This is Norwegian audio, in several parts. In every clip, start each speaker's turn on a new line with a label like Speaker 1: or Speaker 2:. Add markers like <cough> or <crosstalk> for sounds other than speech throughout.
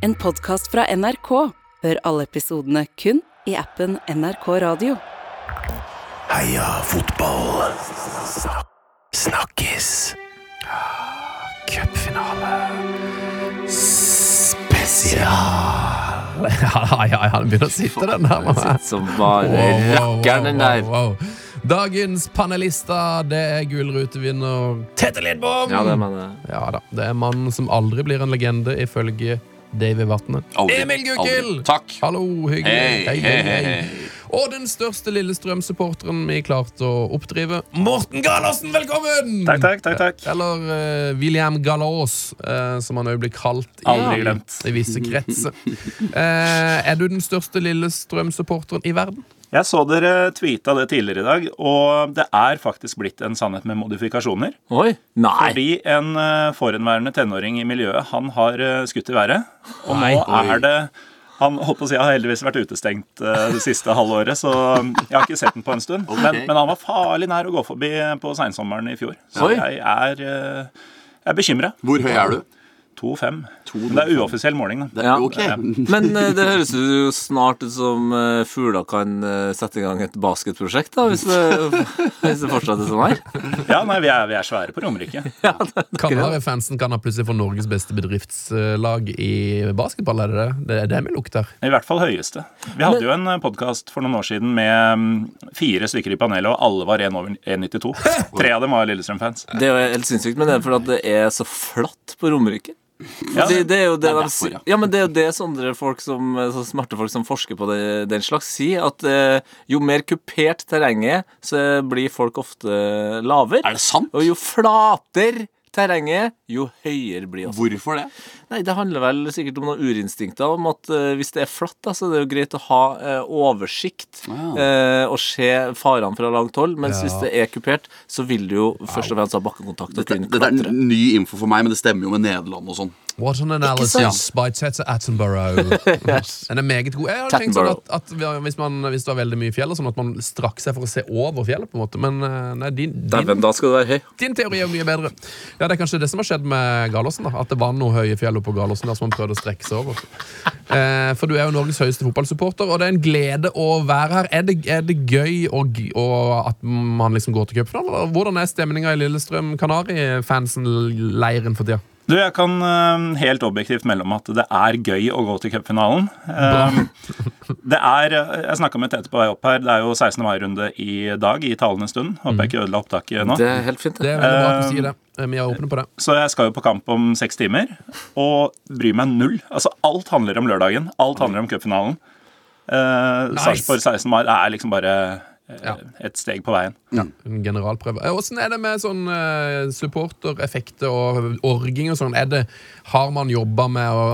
Speaker 1: En podkast fra NRK. Hør alle episodene kun i appen NRK Radio.
Speaker 2: Heia fotball. Snakkes. Cupfinale. Spesial. <laughs>
Speaker 3: Ja, ja, ja, den begynner å sitte, den der. meg.
Speaker 4: Som bare rakkeren, den der.
Speaker 3: wow, wow. Dagens panelister, det er gullrutevinner Tete Lidbom!
Speaker 4: Ja, det mener jeg.
Speaker 3: Ja da, det er mannen som aldri blir en legende, ifølge Davy Vatne. Emil Gukild!
Speaker 5: Takk.
Speaker 3: Hallo, hyggelig.
Speaker 5: Hei, hei, hei, hei.
Speaker 3: Og den største Lillestrøm-supporteren vi klarte å oppdrive, Morten Gallosen, velkommen!
Speaker 6: Takk, takk, takk, takk.
Speaker 3: Eller uh, William Gallås, uh, som han òg blir kalt i, i visse kretser. Uh, er du den største Lillestrøm-supporteren i verden?
Speaker 6: Jeg så dere tweeta det tidligere i dag, og det er faktisk blitt en sannhet med modifikasjoner.
Speaker 4: Oi. Nei.
Speaker 6: Fordi en uh, forhenværende tenåring i miljøet, han har eh, skutt i været. Og
Speaker 4: Nei.
Speaker 6: nå er det han holdt på å si, har heldigvis vært utestengt eh, det siste halvåret, så jeg har ikke sett den på en stund. Men, men han var farlig nær å gå forbi på seinsommeren i fjor. Så
Speaker 4: Oi.
Speaker 6: jeg er, eh, jeg er bekymra.
Speaker 5: Hvor høy er du?
Speaker 6: 2-5. Men det er uoffisiell måling, da.
Speaker 5: Det,
Speaker 4: Ja.
Speaker 5: Ok. <laughs>
Speaker 4: Men eh, det høres jo snart ut som uh, fugler kan eh, sette i gang et basketprosjekt, da, hvis det, <laughs> hvis det fortsetter sånn her.
Speaker 6: Ja, nei, vi er, vi er svære på Romerike. <laughs>
Speaker 3: Kanarifansen kan ha plutselig få Norges beste bedriftslag i basketball, er det det? Det er det vi lukter.
Speaker 6: I hvert fall høyeste. Vi hadde jo en podkast for noen år siden med mm, fire stykker i panelet, og alle var 1 over 1,92. Tre av dem var Lillestrøm-fans.
Speaker 4: Det er jo helt sinnssykt, men det er fordi at det er så flatt på Romerike.
Speaker 6: Ja,
Speaker 4: det, det er jo det,
Speaker 5: det er derfor, ja.
Speaker 4: Ja, men det er jo det sånne folk som, så smarte folk som forsker på det, den slags, sier. At eh, jo mer kupert terrenget er, så blir folk ofte lavere.
Speaker 5: Er det sant?
Speaker 4: Og jo flatere terrenget, jo høyere blir også.
Speaker 5: Hvorfor det?
Speaker 4: Nei, Det handler vel sikkert om noen urinstinkter. Om at uh, hvis det er flatt, da, så er det jo greit å ha uh, oversikt
Speaker 5: Wow.
Speaker 4: uh, og se farene fra langt hold. Mens
Speaker 3: Ja.
Speaker 4: hvis det er kupert, så vil du jo først og fremst ha bakkekontakt og
Speaker 5: Dette, dette er ny info for meg, men det stemmer jo med Nederland og sånn.
Speaker 3: What an analysis by Tete Attenborough. <laughs> Den er meget god. Jeg har tenkt sånn at, at hvis, man, hvis det var veldig mye fjell, sånn at man strakk seg for å se over fjellet, på en måte. Men eh, nei, din, din,
Speaker 4: da skal du være høy.
Speaker 3: din teori er mye bedre. Ja, Det er kanskje det som har skjedd med Galåsen. da At det var noe høye fjell oppe på Galåsen der som man prøvde å strekke seg over. Eh, for du er jo Norges høyeste fotballsupporter, og det er en glede å være her. Er det, er det gøy og, og at man liksom går til cupfinalen? Hvordan er stemninga i Lillestrøm Kanari-fansen-leiren for tida?
Speaker 6: Du, jeg kan eh, helt objektivt melde om at det er gøy å gå til cupfinalen. Eh, det er, Jeg snakka med Tete på vei opp her. Det er jo 16. mai-runde i dag, i talende stund. Håper jeg ikke ødela opptaket nå.
Speaker 4: Det er helt fint.
Speaker 3: Det
Speaker 4: Det.
Speaker 3: er veldig bra at du sier det. Eh, Vi er åpne på det.
Speaker 6: Så jeg skal jo på kamp om seks timer, og bryr meg null. Altså, Alt handler om lørdagen. Alt handler om cupfinalen. Uh,
Speaker 3: Nice.
Speaker 6: Sarpsborg 16. mai er liksom bare eh,
Speaker 3: Ja.
Speaker 6: et steg på veien.
Speaker 3: En generalprøve. Eh, Åssen er det med sånn eh, supportereffekter og orging og sånn? Er det, har man jobba med å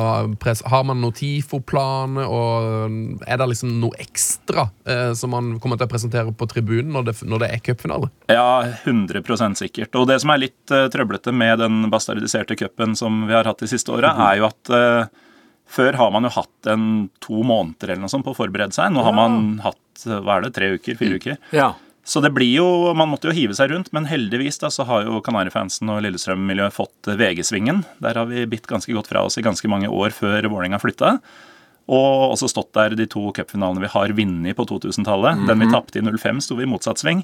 Speaker 3: presse Har man noen TIFO-planer, og er det liksom noe ekstra eh, som man kommer til å presentere på tribunen når det, når det er cupfinale?
Speaker 6: Ja, 100% sikkert. Og det som er litt uh, trøblete med den bastardiserte cupen som vi har hatt de siste åra, er jo at eh, før har man jo hatt en to måneder eller noe sånt på å forberede seg. Nå har man hatt hva er det, tre uker, fire uker.
Speaker 4: Ja.
Speaker 6: Så det blir jo, Man måtte jo hive seg rundt, men heldigvis da, så har jo Kanarifansen og Lillestrøm-miljøet fått eh, VG-svingen. Der har vi bitt ganske godt fra oss i ganske mange år før Vålerenga flytta. Og også stått der de to cupfinalene vi har vunnet på 2000-tallet. Den vi tapte i 05, sto vi i motsatt sving.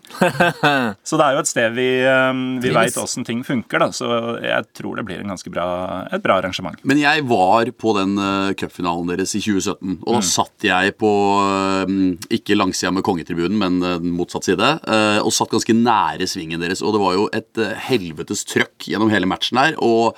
Speaker 6: <laughs> så det er jo et sted vi, eh, vi veit åssen ting funker, da. Så jeg tror det blir en ganske bra, et bra arrangement.
Speaker 5: Men jeg var på den uh, cupfinalen deres i 2017, og da satt jeg på uh, ikke langsida med kongetribunen, men uh, motsatt side, uh, og satt ganske nære svingen deres. Og det var jo et uh, helvetes trøkk gjennom hele matchen her. og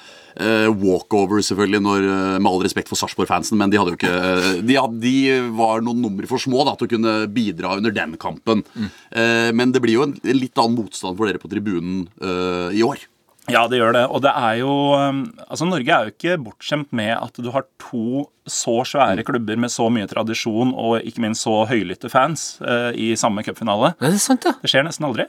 Speaker 5: walkover, selvfølgelig, når, uh, med all respekt for Sarpsborg-fansen, men de hadde jo ikke uh, de, hadde, de var noen numre for små da, til å kunne bidra under den kampen. Uh, men det blir jo en, en litt annen motstand for dere på tribunen uh, i år.
Speaker 6: Ja, det gjør det. Og det er jo Altså, Norge er jo ikke bortskjemt med at du har to så svære klubber med så mye tradisjon og ikke minst så høylytte fans eh, i samme cupfinale.
Speaker 4: Er det sant, ja?
Speaker 6: Det skjer nesten aldri.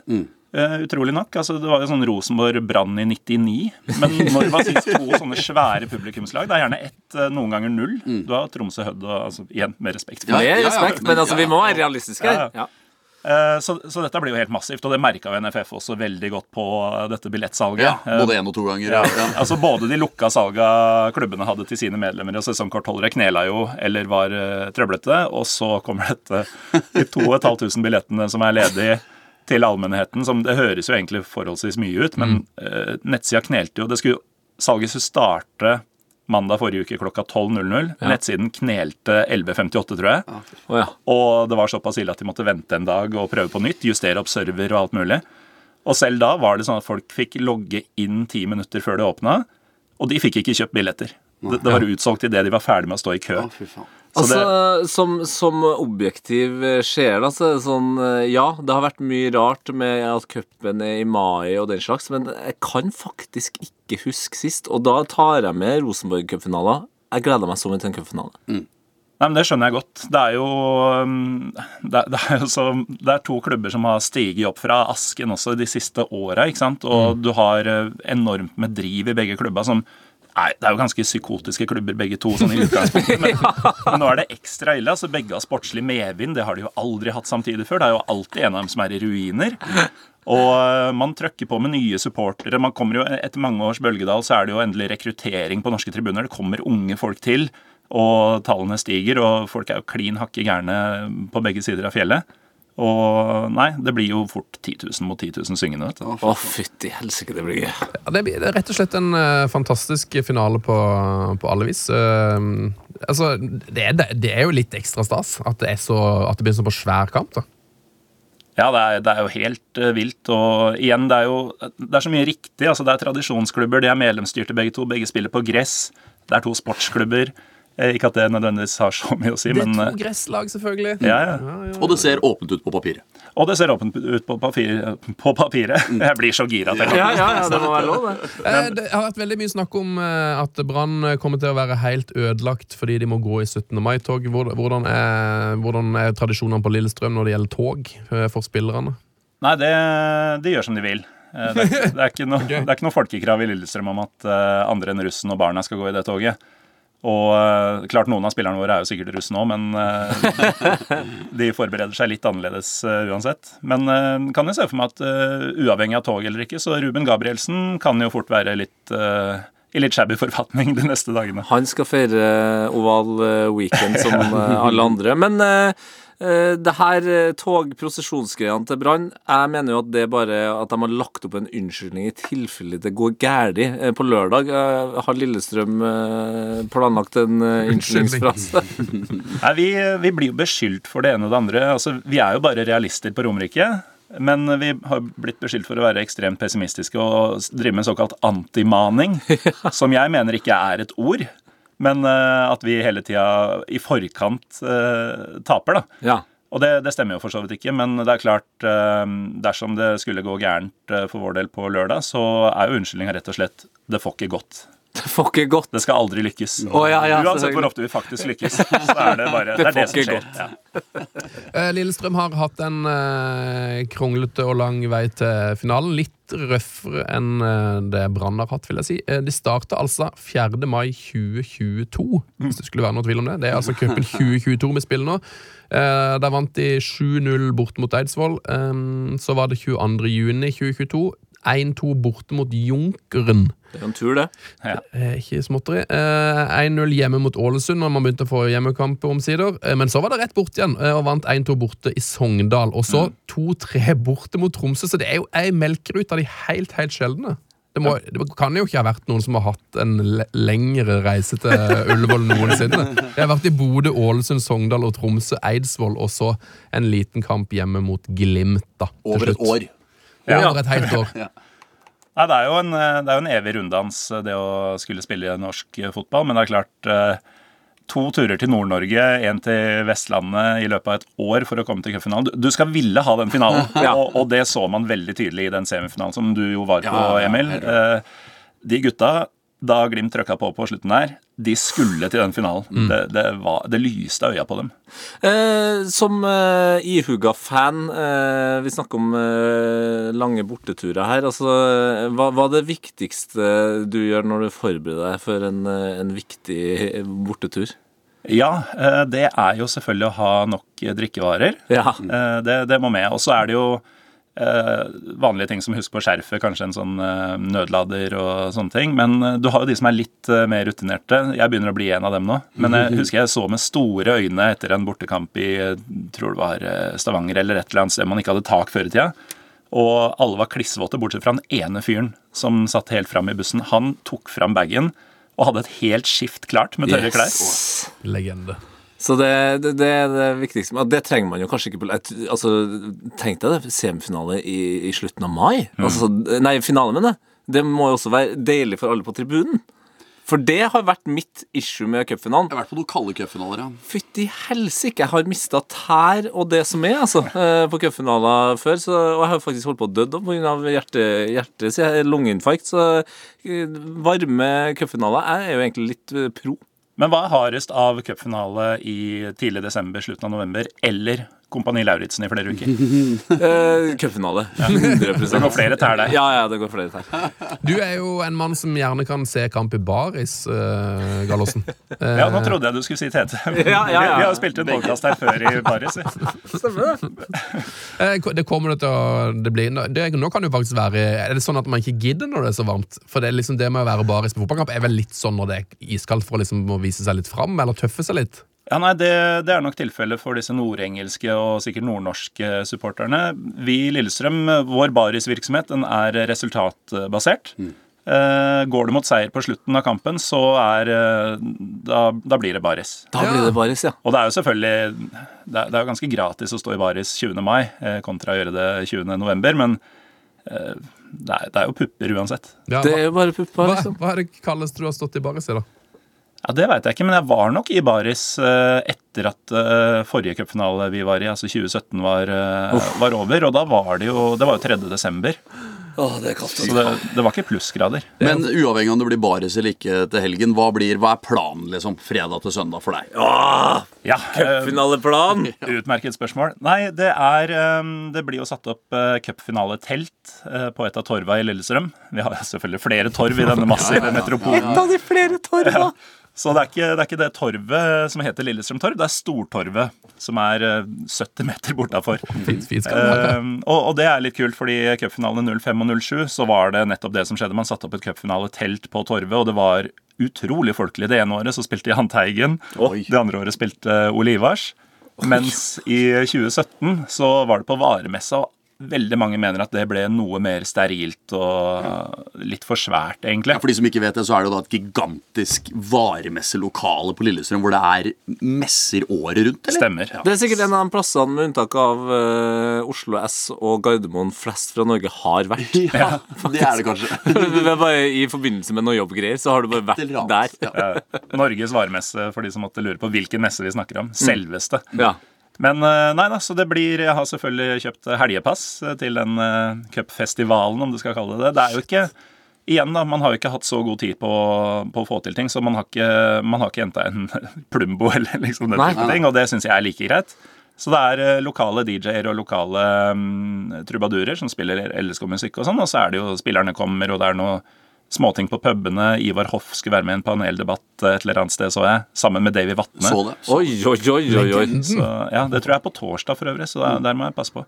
Speaker 6: Eh, utrolig nok. altså Det var jo sånn Rosenborg-Brann i 99. Men <laughs> når var sist to sånne svære publikumslag? Det er gjerne ett, eh, noen ganger null. Du har Tromsø Hødd og altså, igjen, med respekt for
Speaker 5: ja, ja,
Speaker 4: respekt,
Speaker 5: men-
Speaker 4: altså, vi må være realistiske her.
Speaker 6: ja. Eh, Så, så dette blir jo helt massivt, og det merka jo NFF også veldig godt på dette billettsalget.
Speaker 5: Ja, både én og to ganger.
Speaker 6: ja.
Speaker 5: Ja.
Speaker 6: altså Både de lukka salga klubbene hadde til sine medlemmer og sesongkortholdere, knela jo eller var trøblete. Og så kommer dette de 2500 billettene som er ledige til allmennheten. som Det høres jo egentlig forholdsvis mye ut, men uh, nettsida knelte jo. det skulle, Salget skulle starte mandag forrige uke klokka 12.00. Nettsiden knelte 11.58, tror jeg.
Speaker 4: Ja.
Speaker 6: Og det var såpass ille at de måtte vente en dag og prøve på nytt. Justere opp server og alt mulig. Og selv da var det sånn at folk fikk logge inn ti minutter før det åpna. Og de fikk ikke kjøpt billetter. Det, det var utsolgt idet de var ferdig med å stå i kø.
Speaker 5: Ja, fy faen.
Speaker 4: Altså,
Speaker 6: det,
Speaker 4: som, som objektiv sjel, altså er sånn eh, Ja, det har vært mye rart med at cupen er i mai og den slags, men jeg kan faktisk ikke huske sist. Og da tar jeg med Rosenborg-cupfinaler. Jeg gleder meg så mye til en cupfinale.
Speaker 6: nei, men det skjønner jeg godt. Det er jo um, det, det er jo så, det er to klubber som har stiget opp fra asken også de siste åra. Og du har eh, enormt med driv i begge klubber som Nei, Det er jo ganske psykotiske klubber begge to, sånn i utgangspunktet. Men, <laughs> men nå er det ekstra ille. altså Begge har sportslig medvind. Det har de jo aldri hatt samtidig før. Det er jo alltid en av dem som er i ruiner. Og øh, man trøkker på med nye supportere. Man kommer jo, Etter mange års bølgedal så er det jo endelig rekruttering på norske tribuner. Det kommer unge folk til, og tallene stiger. Og folk er jo klin hakke gærne på begge sider av fjellet. Og nei, det blir jo fort 10 000 mot 10 000 syngende. vet du.
Speaker 4: Å, fytti helsike, det blir gøy.
Speaker 3: Ja, det, blir- det er rett og slett en uh, fantastisk finale på, på alle vis. Uh, altså, det, er, det er jo litt ekstra stas at det, er så, at det blir så på svær kamp. da.
Speaker 6: Ja, det er, det er jo helt eh, vilt. Og igjen, det er jo det er så mye riktig. altså Det er tradisjonsklubber, de er medlemsstyrte begge to. Begge spiller på gress. Det er to sportsklubber. Eh, Ikke at det nødvendigvis har så mye å si,
Speaker 3: Det er to
Speaker 6: eh,
Speaker 3: gresslag, selvfølgelig.
Speaker 6: ja, ja.
Speaker 5: Og det ser åpent ut på papiret.
Speaker 6: Og det ser åpent ut på, papir, på papiret. Jeg blir så gira at jeg kan
Speaker 4: Ja, ja, ja, det må være lov, det.
Speaker 3: Eh, Det har vært veldig mye snakk om at Brann kommer til å være helt ødelagt fordi de må gå i 17. mai-tog. Hvordan er, hvordan er tradisjonene på Lillestrøm når det gjelder tog for spillerne?
Speaker 6: Nei, det, de gjør som de vil. Det er, det, er ikke noe, det er ikke noe folkekrav i Lillestrøm om at andre enn russen og barna skal gå i det toget. Og eh, klart Noen av spillerne våre er jo sikkert russ nå, men eh, <laughs> de forbereder seg litt annerledes eh, uansett. Men kan jeg se for meg at uavhengig av tog eller ikke, så Ruben Gabrielsen kan jo fort være litt i litt shabby forfatning de neste dagene.
Speaker 4: Han skal feire oval weekend som <laughs> alle andre. Men det her eh, togprosesjonsgreiene til Brann, jeg mener jo at det bare at de har lagt opp en unnskyldning i tilfelle det går galt. Eh, På lørdag eh, har Lillestrøm eh, planlagt en eh, unnskyldningsfrase. <laughs>
Speaker 6: Nei, vi, vi blir jo beskyldt for det ene og det andre. Altså, vi er jo bare realister på Romerike. Men vi har blitt beskyldt for å være ekstremt pessimistiske og drive med såkalt antimaning, <laughs> som jeg mener ikke er et ord. Men uh, at vi hele tida i forkant uh, taper, da.
Speaker 4: Ja.
Speaker 6: Og det, det stemmer jo for så vidt ikke, men det er klart uh, dersom det skulle gå gærent for vår del på lørdag, så er jo unnskyldninga rett og slett det får ikke gått.
Speaker 4: Det får ikke gått.
Speaker 6: Det skal aldri lykkes.
Speaker 4: Oh, ja, ja,
Speaker 6: Uansett hvor ofte vi faktisk lykkes, så er det bare <laughs> det, er det som skjer. Ja.
Speaker 3: Eh, Lillestrøm har hatt en eh, kronglete og lang vei til finalen. Litt røffere enn eh, det Brann har hatt, vil jeg si. De starta altså 4. mai 2022, hvis det skulle være noe tvil om det. Det er altså cupen <laughs> 2022 vi spiller nå. Eh, der vant de 7-0 bort mot Eidsvoll. Eh, så var det 22. juni 2022. 1-2 borte mot Junkeren.
Speaker 4: Det er jo en tur, det.
Speaker 3: Eh, ikke småtteri. Eh, 1-0 hjemme mot Ålesund når man begynte å få hjemmekamp omsider. Eh, men så var det rett bort igjen, eh, og vant 1-2 borte i Sogndal. Og så 2-3 borte mot Tromsø, så det er jo ei melkerute av de helt, helt sjeldne. Det, må, det kan jo ikke ha vært noen som har hatt en lengre reise til Ullevål noensinne. Det har vært i Bodø, Ålesund, Sogndal og Tromsø, Eidsvoll, og så en liten kamp hjemme mot Glimt. da,
Speaker 5: Over et år.
Speaker 3: Over et helt år. <laughs>
Speaker 6: Nei, det er, jo en, det er jo en evig runddans, det å skulle spille i norsk fotball. Men det er klart eh, To turer til Nord-Norge, én til Vestlandet i løpet av et år for å komme til cupfinalen. Du- skal ville ha den finalen, <laughs> og, og det så man veldig tydelig i den semifinalen som du jo var på,
Speaker 5: Ja, ja,
Speaker 6: Emil. Eh, De gutta, da Glimt trøkka på på slutten der, de skulle til den finalen. Det, det, var, det lyste øya på dem.
Speaker 4: Eh, som eh, ihuga fan, eh, vi snakker om eh, lange borteturer her. Altså, eh, hva, hva er det viktigste du gjør når du forbereder deg for en, eh, en viktig bortetur?
Speaker 6: Ja, eh, det er jo selvfølgelig å ha nok drikkevarer.
Speaker 4: Ja.
Speaker 6: Eh, Det, det må med. Og så er det jo vanlige ting som husk på skjerfet, kanskje en sånn eh, nødlader og sånne ting. Men eh, du har jo de som er litt eh, mer rutinerte. Jeg begynner å bli en av dem nå. Men jeg <laughs> husker jeg så med store øyne etter en bortekamp i eh, tror det var eh, Stavanger eller et eller annet sted man ikke hadde tak før i tida. Og alle var klissvåte, bortsett fra den ene fyren som satt helt fram i bussen. Han tok fram bagen og hadde et helt skift klart med tørre klær.
Speaker 3: Legende.
Speaker 4: Så det, det, det er det viktigste. Og det trenger man jo kanskje ikke altså, Tenk deg det, semifinale i, i slutten av mai. Altså, nei, finale, mener jeg. Det må jo også være deilig for alle på tribunen. For det har vært mitt issue med cupfinalen.
Speaker 5: Jeg har vært på noen kalde cupfinaler, ja.
Speaker 4: Fytti helsike, jeg har mista tær og det som er, altså, eh, på cupfinaler før. Så, og jeg har faktisk holdt på å dø pga. hjerte, hjerte, lungeinfarkt. Så eh, varme cupfinaler Jeg er jo egentlig litt eh, pro.
Speaker 6: Men hva er hardest av cupfinale i tidlig desember, slutten av november, eller Kompani Lauritzen i flere uker? <laughs>
Speaker 4: Eh, cupfinale. 100 <laughs>
Speaker 6: Det går flere tær der.
Speaker 4: Ja, ja, det går flere tær.
Speaker 3: Du er jo en mann som gjerne kan se kamp i baris, uh, Gallosen. Eh, <laughs>
Speaker 6: Ja, nå trodde jeg du skulle si Tete.
Speaker 4: Ja, ja, ja.
Speaker 6: Vi vi har jo spilt en podkast her før i Baris.
Speaker 3: Stemmer Det kommer det til å det blir, det, Nå kan det jo faktisk være Er det sånn at man ikke gidder når det er så varmt? For det, er liksom det med å være baris på fotballkamp er vel litt sånn når det er iskaldt, for å liksom vise seg litt fram, eller tøffe seg litt?
Speaker 6: Ja, nei, det, det er nok tilfellet for disse nordengelske og sikkert nordnorske supporterne. Vi i Lillestrøm, vår barisvirksomhet, den er resultatbasert. Eh, går du mot seier på slutten av kampen, så er eh, da, da blir det baris.
Speaker 4: Da blir det baris, ja.
Speaker 6: Og det er jo selvfølgelig Det er, det er jo ganske gratis å stå i baris 20. mai eh, kontra å gjøre det 20. november, men eh, det, er, det er jo pupper uansett.
Speaker 3: Ja,
Speaker 4: Det er jo bare pupper,
Speaker 3: hva,
Speaker 4: liksom.
Speaker 3: hva er det kalles du har stått i baris i, da?
Speaker 6: Ja, Det veit jeg ikke, men jeg var nok i baris eh, etter at eh, forrige cupfinale vi var i, altså 2017, var, eh, var over. Og da var det jo Det var jo 3. desember,
Speaker 4: Åh, det er kaldt.
Speaker 6: så det, det var ikke plussgrader.
Speaker 5: Men uavhengig av om det blir baris eller ikke til helgen, hva, blir, hva er planen liksom fredag til søndag for deg?
Speaker 6: Ja, eh,
Speaker 4: Cupfinaleplan. <laughs>
Speaker 6: Utmerket spørsmål. Nei, det er Det blir jo satt opp uh, cupfinaletelt på et av torva i Lillestrøm. Vi har selvfølgelig flere torv i denne <laughs> massive metropolen.
Speaker 4: Et av de flere torva.
Speaker 6: Så det er, ikke, det er ikke det torvet som heter Lillestrøm torv, det er Stortorvet, som er eh, 70 meter bortafor.
Speaker 3: Fint.
Speaker 6: Eh, og, og det er litt kult, fordi i cupfinalene 05 og 07 så var det nettopp det som skjedde. Man satte opp et cupfinaletelt på Torvet, og det var utrolig folkelig. Det ene året så spilte Jahn Teigen,
Speaker 5: Oi.
Speaker 6: det andre året spilte Ole Ivars. Mens i 2017 så var det på varemessa, og veldig mange mener at det ble noe mer sterilt og litt for svært, egentlig.
Speaker 5: Ja, for de som ikke vet det, så er det jo da et gigantisk varemesselokale på Lillestrøm hvor det er messer året rundt, eller?
Speaker 6: Stemmer. Ja.
Speaker 4: Det er sikkert en av de plassene, med unntak av uh, Oslo S og Gardermoen, flest fra Norge har vært. <laughs>
Speaker 5: Ja, <laughs> det er det kanskje. <laughs>
Speaker 4: Det er bare I forbindelse med noe jobbgreier, så har du bare vært
Speaker 5: er
Speaker 4: der.
Speaker 5: Ja.
Speaker 6: Norges varemesse, for de som måtte lure på hvilken messe vi snakker om. Selveste.
Speaker 4: Ja.
Speaker 6: Men eh, nei da, så det blir Jeg har selvfølgelig kjøpt helgepass eh, til den uh, cupfestivalen, om du skal kalle det det. Det er jo ikke Igjen, da, man har jo ikke hatt så god tid på, på å få til ting, så man har ikke, man har ikke henta en <laughs> Plumbo eller liksom den type ting, og det syns jeg er like greit. Så det er eh, lokale DJ-er og lokale um, trubadurer som spiller LSK-musikk og sånn, og så er det jo spillerne kommer, og det er noe småting på pubene. Ivar Hoff skulle være med i en paneldebatt eh, et eller annet sted, så jeg, sammen med Davy Vatne.
Speaker 5: Så det.
Speaker 4: Oi, oi, oi, oi, oi.
Speaker 6: Så, ja, Det tror jeg er på torsdag for øvrig, så der, der må jeg passe på.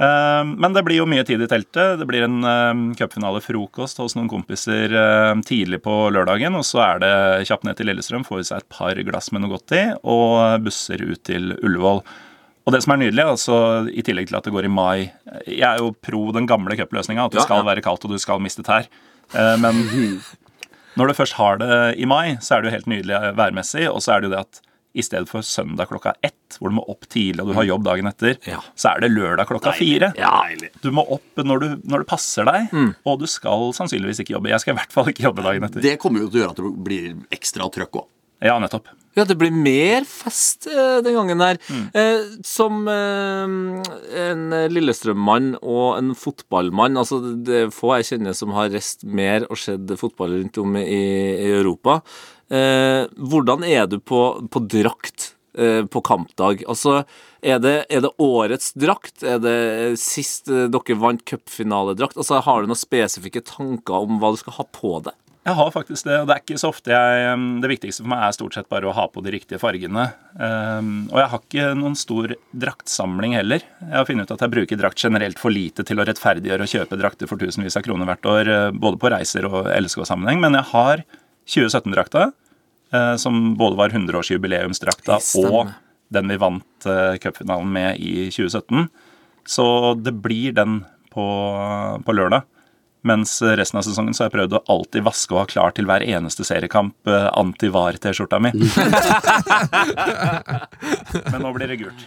Speaker 6: Eh, men det blir jo mye tid i teltet. Det blir en uh, cupfinalefrokost hos noen kompiser eh, tidlig på lørdagen. Og så er det kjapt ned til Lillestrøm, får i seg et par glass med noe godt i, og busser ut til Ullevål. Og det som er nydelig, altså, i tillegg til at det går i mai Jeg er jo pro den gamle cupløsninga, at det
Speaker 4: Ja,
Speaker 6: skal
Speaker 4: ja.
Speaker 6: være kaldt og du skal miste tær. Eh, men når du først har det i mai, så er det jo helt nydelig værmessig. Og så er det jo det at i stedet for søndag klokka ett, hvor du må opp tidlig og du har jobb dagen etter,
Speaker 4: Ja.
Speaker 6: så er det lørdag klokka fire. Du må opp når, du, når det passer deg, og du skal sannsynligvis ikke jobbe. Jeg skal i hvert fall ikke jobbe dagen etter.
Speaker 5: Det kommer jo til å gjøre at det blir ekstra trøkk òg.
Speaker 6: Ja, nettopp.
Speaker 4: Ja, det blir mer fest eh, den gangen her. Eh, som eh, en Lillestrøm-mann og en fotballmann Altså, det er få jeg kjenner som har reist mer og sett fotball rundt om i, i Europa. Eh, hvordan er du på, på drakt eh, på kampdag? Altså, er det, er det årets drakt? Er det sist dere vant cupfinaledrakt? Altså, har du noen spesifikke tanker om hva du skal ha på deg?
Speaker 6: Jeg har faktisk det, og det er ikke så ofte jeg um, Det viktigste for meg er stort sett bare å ha på de riktige fargene. Um, og jeg har ikke noen stor draktsamling heller. Jeg har funnet ut at jeg bruker drakt generelt for lite til å rettferdiggjøre å kjøpe drakter for tusenvis av kroner hvert år, uh, både på reiser og LSK-sammenheng, men jeg har 2017-drakta, uh, som både var 100-årsjubileumsdrakta og den vi vant uh, cupfinalen med i 2017. Så det blir den på, på lørdag. Mens resten av sesongen så har jeg prøvd å alltid vaske og ha klar til hver eneste seriekamp eh, anti-var-T-skjorta mi. <laughs> Men nå blir det gult.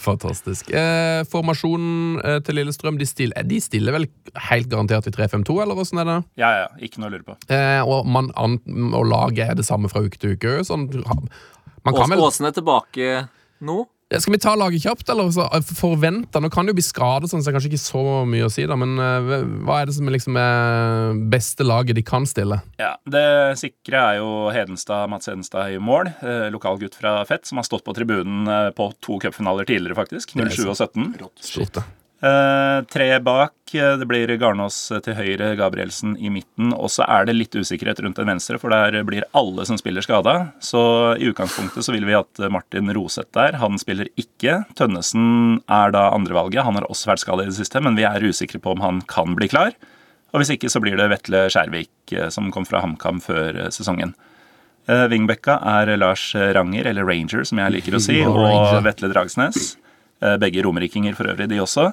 Speaker 3: Fantastisk. Eh, formasjonen eh, til Lillestrøm, de stiller, de stiller vel helt garantert i 3-5-2, eller åssen er det?
Speaker 6: Ja, ja, ikke noe å lure på.
Speaker 3: Eh, og, man, og laget er det samme fra uke til uke? Sånn, man kan
Speaker 4: Ås-
Speaker 3: vel
Speaker 4: Åsen er tilbake nå.
Speaker 3: Skal vi ta laget kjapt, eller? Så, eh, forventa, Nå kan det jo bli skade, sånn, så det er kanskje ikke så mye å si, da, men eh, hva er det som liksom er beste laget de kan stille?
Speaker 6: Ja, Det sikre er jo Hedenstad, Mats Hedenstad i mål. Eh, lokal gutt fra Fett, som har stått på tribunen på to cupfinaler tidligere, faktisk. 07 og 17.
Speaker 3: Stort, det.
Speaker 6: Eh, tre bak. eh, Det blir Garnås til høyre, Gabrielsen i midten. Og så er det litt usikkerhet rundt den venstre, for der blir alle som spiller skada. Så i utgangspunktet så vil vi at Martin Roseth der. Han spiller ikke. Tønnesen er da andrevalget. Han har også vært skada i det siste, men vi er usikre på om han kan bli klar. Og hvis ikke så blir det Vetle Skjærvik eh, som kom fra HamKam før eh, sesongen. Eh, Vingbekka er Lars Ranger, eller Ranger som jeg liker å si, <laughs> og. Vetle Dragsnes. Eh, Begge romerikinger for øvrig, de også.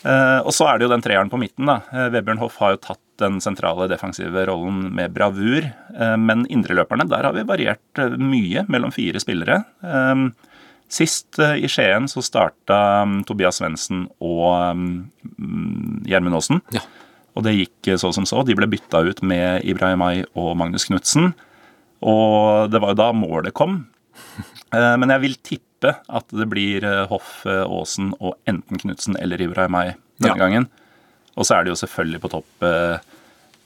Speaker 6: Eh, og så er det jo den treeren på midten. da. Eh, Vebjørn Hoff har jo tatt den sentrale defensive rollen med bravur. Uh, men indreløperne, der har vi variert mye mellom fire spillere. Eh, Sist i Skien så starta um, Tobias Svendsen og um, Gjermund Aasen.
Speaker 4: Ja.
Speaker 6: Og det gikk så som så. De ble bytta ut med Ibrahimai og Magnus Knutsen. Og det var jo da målet kom. Eh, Men jeg vil tippe at det blir eh, Hoff, eh, Aasen og enten Knutsen eller Ibrahimai denne
Speaker 4: Ja.
Speaker 6: gangen. Og så er det jo selvfølgelig på topp eh,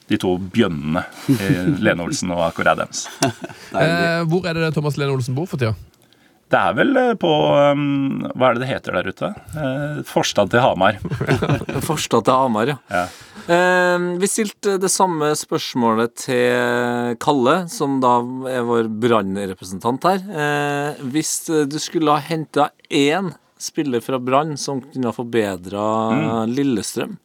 Speaker 6: de to bjønnene. <laughs> Lene Olsen og Akor Adams.
Speaker 3: Eh, hvor er det Thomas Lene Olsen bor for tida?
Speaker 6: Det er vel eh, på um, Hva er det det heter der ute? Eh, Forstad til Hamar. <laughs>
Speaker 4: Forstad til Hamar, ja.
Speaker 6: Ja.
Speaker 4: Eh, vi stilte det samme spørsmålet til Kalle, som da er vår brannrepresentant her. Eh, hvis du skulle ha henta én spiller fra Brann som kunne ha forbedra Lillestrøm,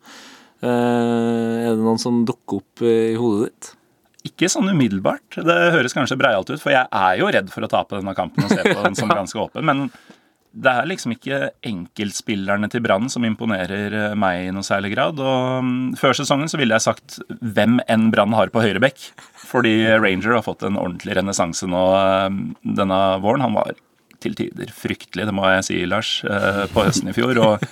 Speaker 4: eh, er det noen som dukker opp i hodet ditt?
Speaker 6: Ikke sånn umiddelbart. Det høres kanskje breialt ut, for jeg er jo redd for å tape denne kampen og se på den som <laughs> ganske åpen. Men det er liksom ikke enkeltspillerne til Brann som imponerer eh, meg i noe særlig grad. Og mm, før sesongen så ville jeg sagt hvem enn Brann har på høyrebekk. Fordi Ranger har fått en ordentlig renessanse nå eh, denne våren. Han var til tider fryktelig, det må jeg si, Lars, eh, på høsten i fjor. Og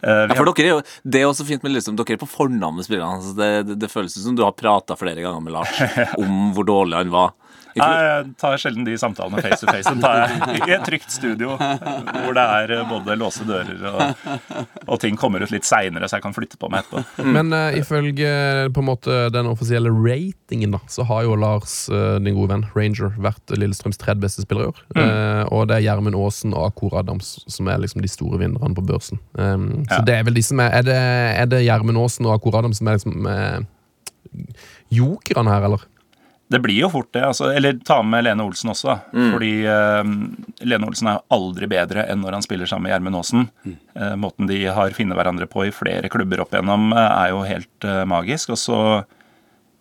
Speaker 4: Ja, for dere er jo, Det er også fint med liksom, Dere er på fornavn med spillerne. Altså det, det, det føles som du har prata flere ganger med Lars <laughs> om hvor dårlig han var.
Speaker 6: Jeg tar sjelden de samtalene face to face. Den tar jeg i et trygt studio hvor det er eh, både låse dører og, og ting kommer ut litt seinere, så jeg kan flytte på meg etterpå.
Speaker 3: Men uh, ifølge på en måte den offisielle ratingen, da, så har jo Lars, uh, din gode venn Ranger, vært Lillestrøms tredje beste spiller i år. Eh, og det er Gjermund Aasen og Akor Adams som er liksom de store vinnerne på børsen. Um,
Speaker 6: Ja.
Speaker 3: Så det er vel de som er Er det, er det Gjermund Aasen og Akor Adams som er liksom eh, jokerne her, eller?
Speaker 6: Det blir jo fort det. altså, Eller ta med Lene Olsen også. Mm. Fordi uh, Lene Olsen er aldri bedre enn når han spiller sammen med Gjermund Aasen. Eh, måten de har funnet hverandre på i flere klubber opp igjennom, uh, er jo helt magisk. Og så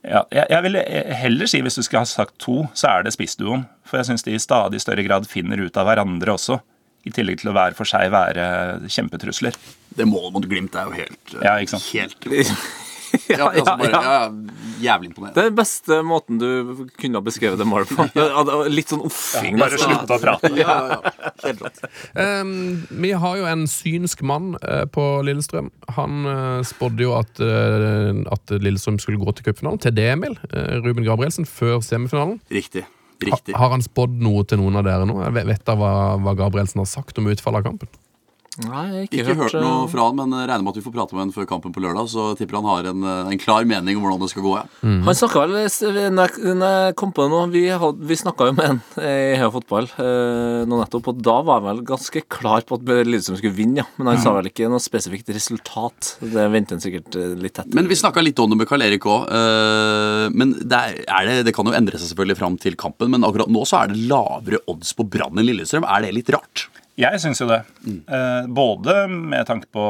Speaker 6: ja, jeg, jeg vil heller si, hvis du skulle ha sagt to, så er det spissduoen. For jeg syns de i stadig større grad finner ut av hverandre også. I tillegg til å hver for seg være kjempetrusler.
Speaker 5: Det målet mot Glimt er jo helt
Speaker 6: Ja, ikke sant?
Speaker 5: Helt <laughs> <laughs> ja, altså bare, ja, ja, Jævlig imponerende.
Speaker 4: Det er den beste måten du kunne ha beskrevet det målet på. <laughs> Litt sånn offing.
Speaker 6: Bare
Speaker 4: nesten.
Speaker 6: slutt å prate.
Speaker 5: Ja, ja, ja.
Speaker 4: Helt rått.
Speaker 3: Um, vi har jo en synsk mann uh, på Lillestrøm. Han uh, spådde jo at, uh, at Lillestrøm skulle gå til cupfinalen, til det, Emil. Ruben Gabrielsen, før semifinalen.
Speaker 5: Riktig.
Speaker 3: Ha,
Speaker 5: Riktig.
Speaker 3: har han spådd noe til noen av dere nå? Jeg vet- Vet dere hva, hva Gabrielsen har sagt om utfallet av kampen?
Speaker 4: Nei, ikke,
Speaker 5: Ikke hørt noe
Speaker 4: eh,
Speaker 5: fra han, men regner med at vi får prate med han før kampen på lørdag. Så tipper han har en, eh, en klar mening om hvordan det skal gå. Ja.
Speaker 4: Han snakka vel når jeg, kom på det nå Vi, had- vi snakka jo med han i Heia Fotball eh, nå nettopp, og da var han vel ganske klar på at Lillestrøm skulle vinne, ja. Men han sa vel ikke noe spesifikt resultat. Det venter han sikkert eh, litt etter.
Speaker 5: Men vi snakka litt om det med Karl Erik òg. men det, er, er det, det kan jo endre seg selvfølgelig fram til kampen, men akkurat nå så er det lavere odds på Brann enn Lillestrøm. Er det litt rart?
Speaker 6: Jeg syns jo det. Mm. både med tanke på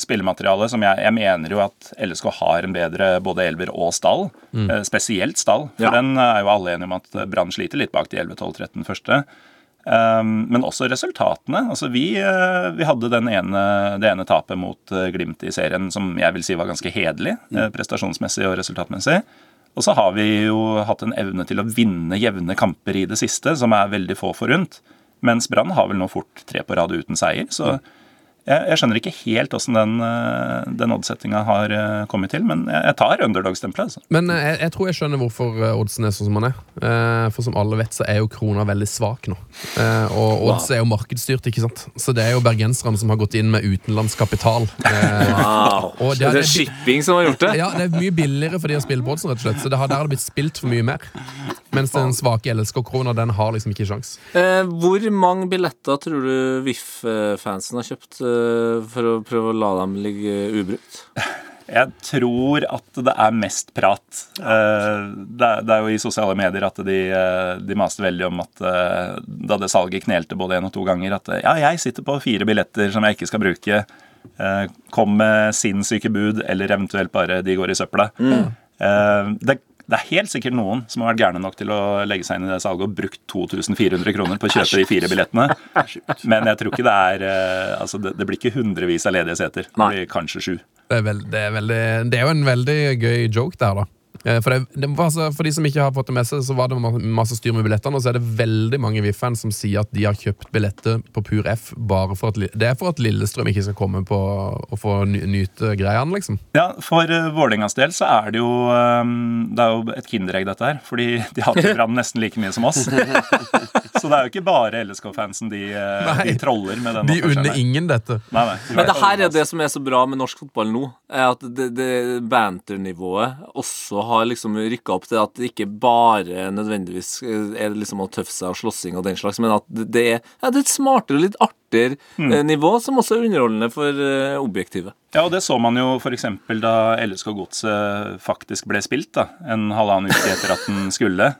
Speaker 6: spillematerialet, som jeg, jeg mener jo at LSK har en bedre både elver og stall. Mm. spesielt stall. For
Speaker 4: Ja.
Speaker 6: den er jo alle enige om at Brann sliter litt bak de 11, 12, 13 første. Men også resultatene. Altså vi, eh, vi hadde den ene, det ene tapet mot eh, Glimt i serien som jeg vil si var ganske hederlig, mm. prestasjonsmessig og resultatmessig. Og så har vi jo hatt en evne til å vinne jevne kamper i det siste, som er veldig få forunt. Mens Brann har vel nå fort tre på rad uten seier. Så jeg, jeg skjønner ikke helt åssen den, eh, den oddsettinga har eh, kommet til, men jeg, jeg tar underdog-stempelet. Altså.
Speaker 3: Men eh, jeg, jeg tror jeg skjønner hvorfor oddsen er sånn som han er. Eh, for som alle vet, så er jo krona veldig svak nå. Eh, og odds er jo markedsstyrt, ikke sant. Så det er jo bergenserne som har gått inn med utenlandskapital. kapital.
Speaker 4: Wow.
Speaker 3: Og det
Speaker 4: det,
Speaker 3: er-
Speaker 4: er shipping som har gjort det?
Speaker 3: ja, det er mye billigere for de å spille på oddsen, rett og slett. Så det har, der har det blitt spilt for mye mer. Mens den svake LSK-krona, den har liksom ikke sjans.
Speaker 4: Eh, hvor mange billetter tror du VIF-fansen har kjøpt for å prøve å la dem ligge ubrukt?
Speaker 6: Jeg tror at det er mest prat. Eh, Det er, jo i sosiale medier at de, eh, de maste veldig om at eh, da det salget knelte både én og to ganger, at eh, ja, jeg sitter på fire billetter som jeg ikke skal bruke. Eh, Kom med sinnssyke bud, eller eventuelt bare de går i søpla. Mm. Det, det er helt sikkert noen som har vært gærne nok til å legge seg inn i det salget og brukt 2400 kroner på å kjøpe de fire billettene. Men jeg tror ikke det er eh, Altså, det, det blir ikke hundrevis av ledige seter. Det blir kanskje sju.
Speaker 3: Det er, veld, det, er veldig, det er jo en veldig gøy joke der, da. Eh, For, det, det var altså, for de som ikke har fått det med seg, så var det masse styr med billettene. Og så er det veldig mange VIF-fans som sier at de har kjøpt billetter på Pur F bare for at Det er for at Lillestrøm ikke skal komme på og få nyte greiene, liksom.
Speaker 6: Ja, For uh, Vålerengas del så er det jo um, Det er jo et kinderegg, dette her. Fordi de hater <laughs> Brann nesten like mye som oss. <laughs> så det er jo ikke bare LSK-fansen de, uh, de troller med den
Speaker 3: De unner ingen dette.
Speaker 6: Nei, nei.
Speaker 4: Men det her er det som er så bra med norsk fotball nå, er at det, det banternivået også har liksom rykka opp til at det ikke bare nødvendigvis er liksom å tøffe seg og slåssing og den slags, men at det det er, ja, det er et smartere og litt artigere mm. nivå, som også er underholdende for objektivet.
Speaker 6: Ja, og det så man jo f.eks. da LSK Godset faktisk ble spilt, da, en halvannen uke etter at den skulle.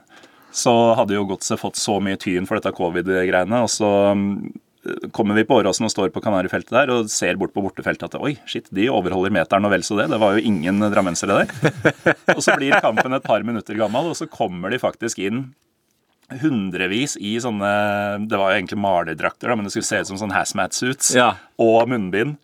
Speaker 6: Så hadde jo Godset fått så mye tyn for dette covid-greiene, og så mm, kommer vi på Åråsen og står på Kanarifeltet der og ser bort på bortefeltet at oi, shit, de overholder meteren og vel så det. Det var jo ingen drammensere der. <laughs> og så blir kampen et par minutter gammel, og så kommer de faktisk inn hundrevis i sånne Det var jo egentlig malerdrakter, da, men det skulle se ut som sånn hazmat-suits
Speaker 4: Ja.
Speaker 6: og munnbind.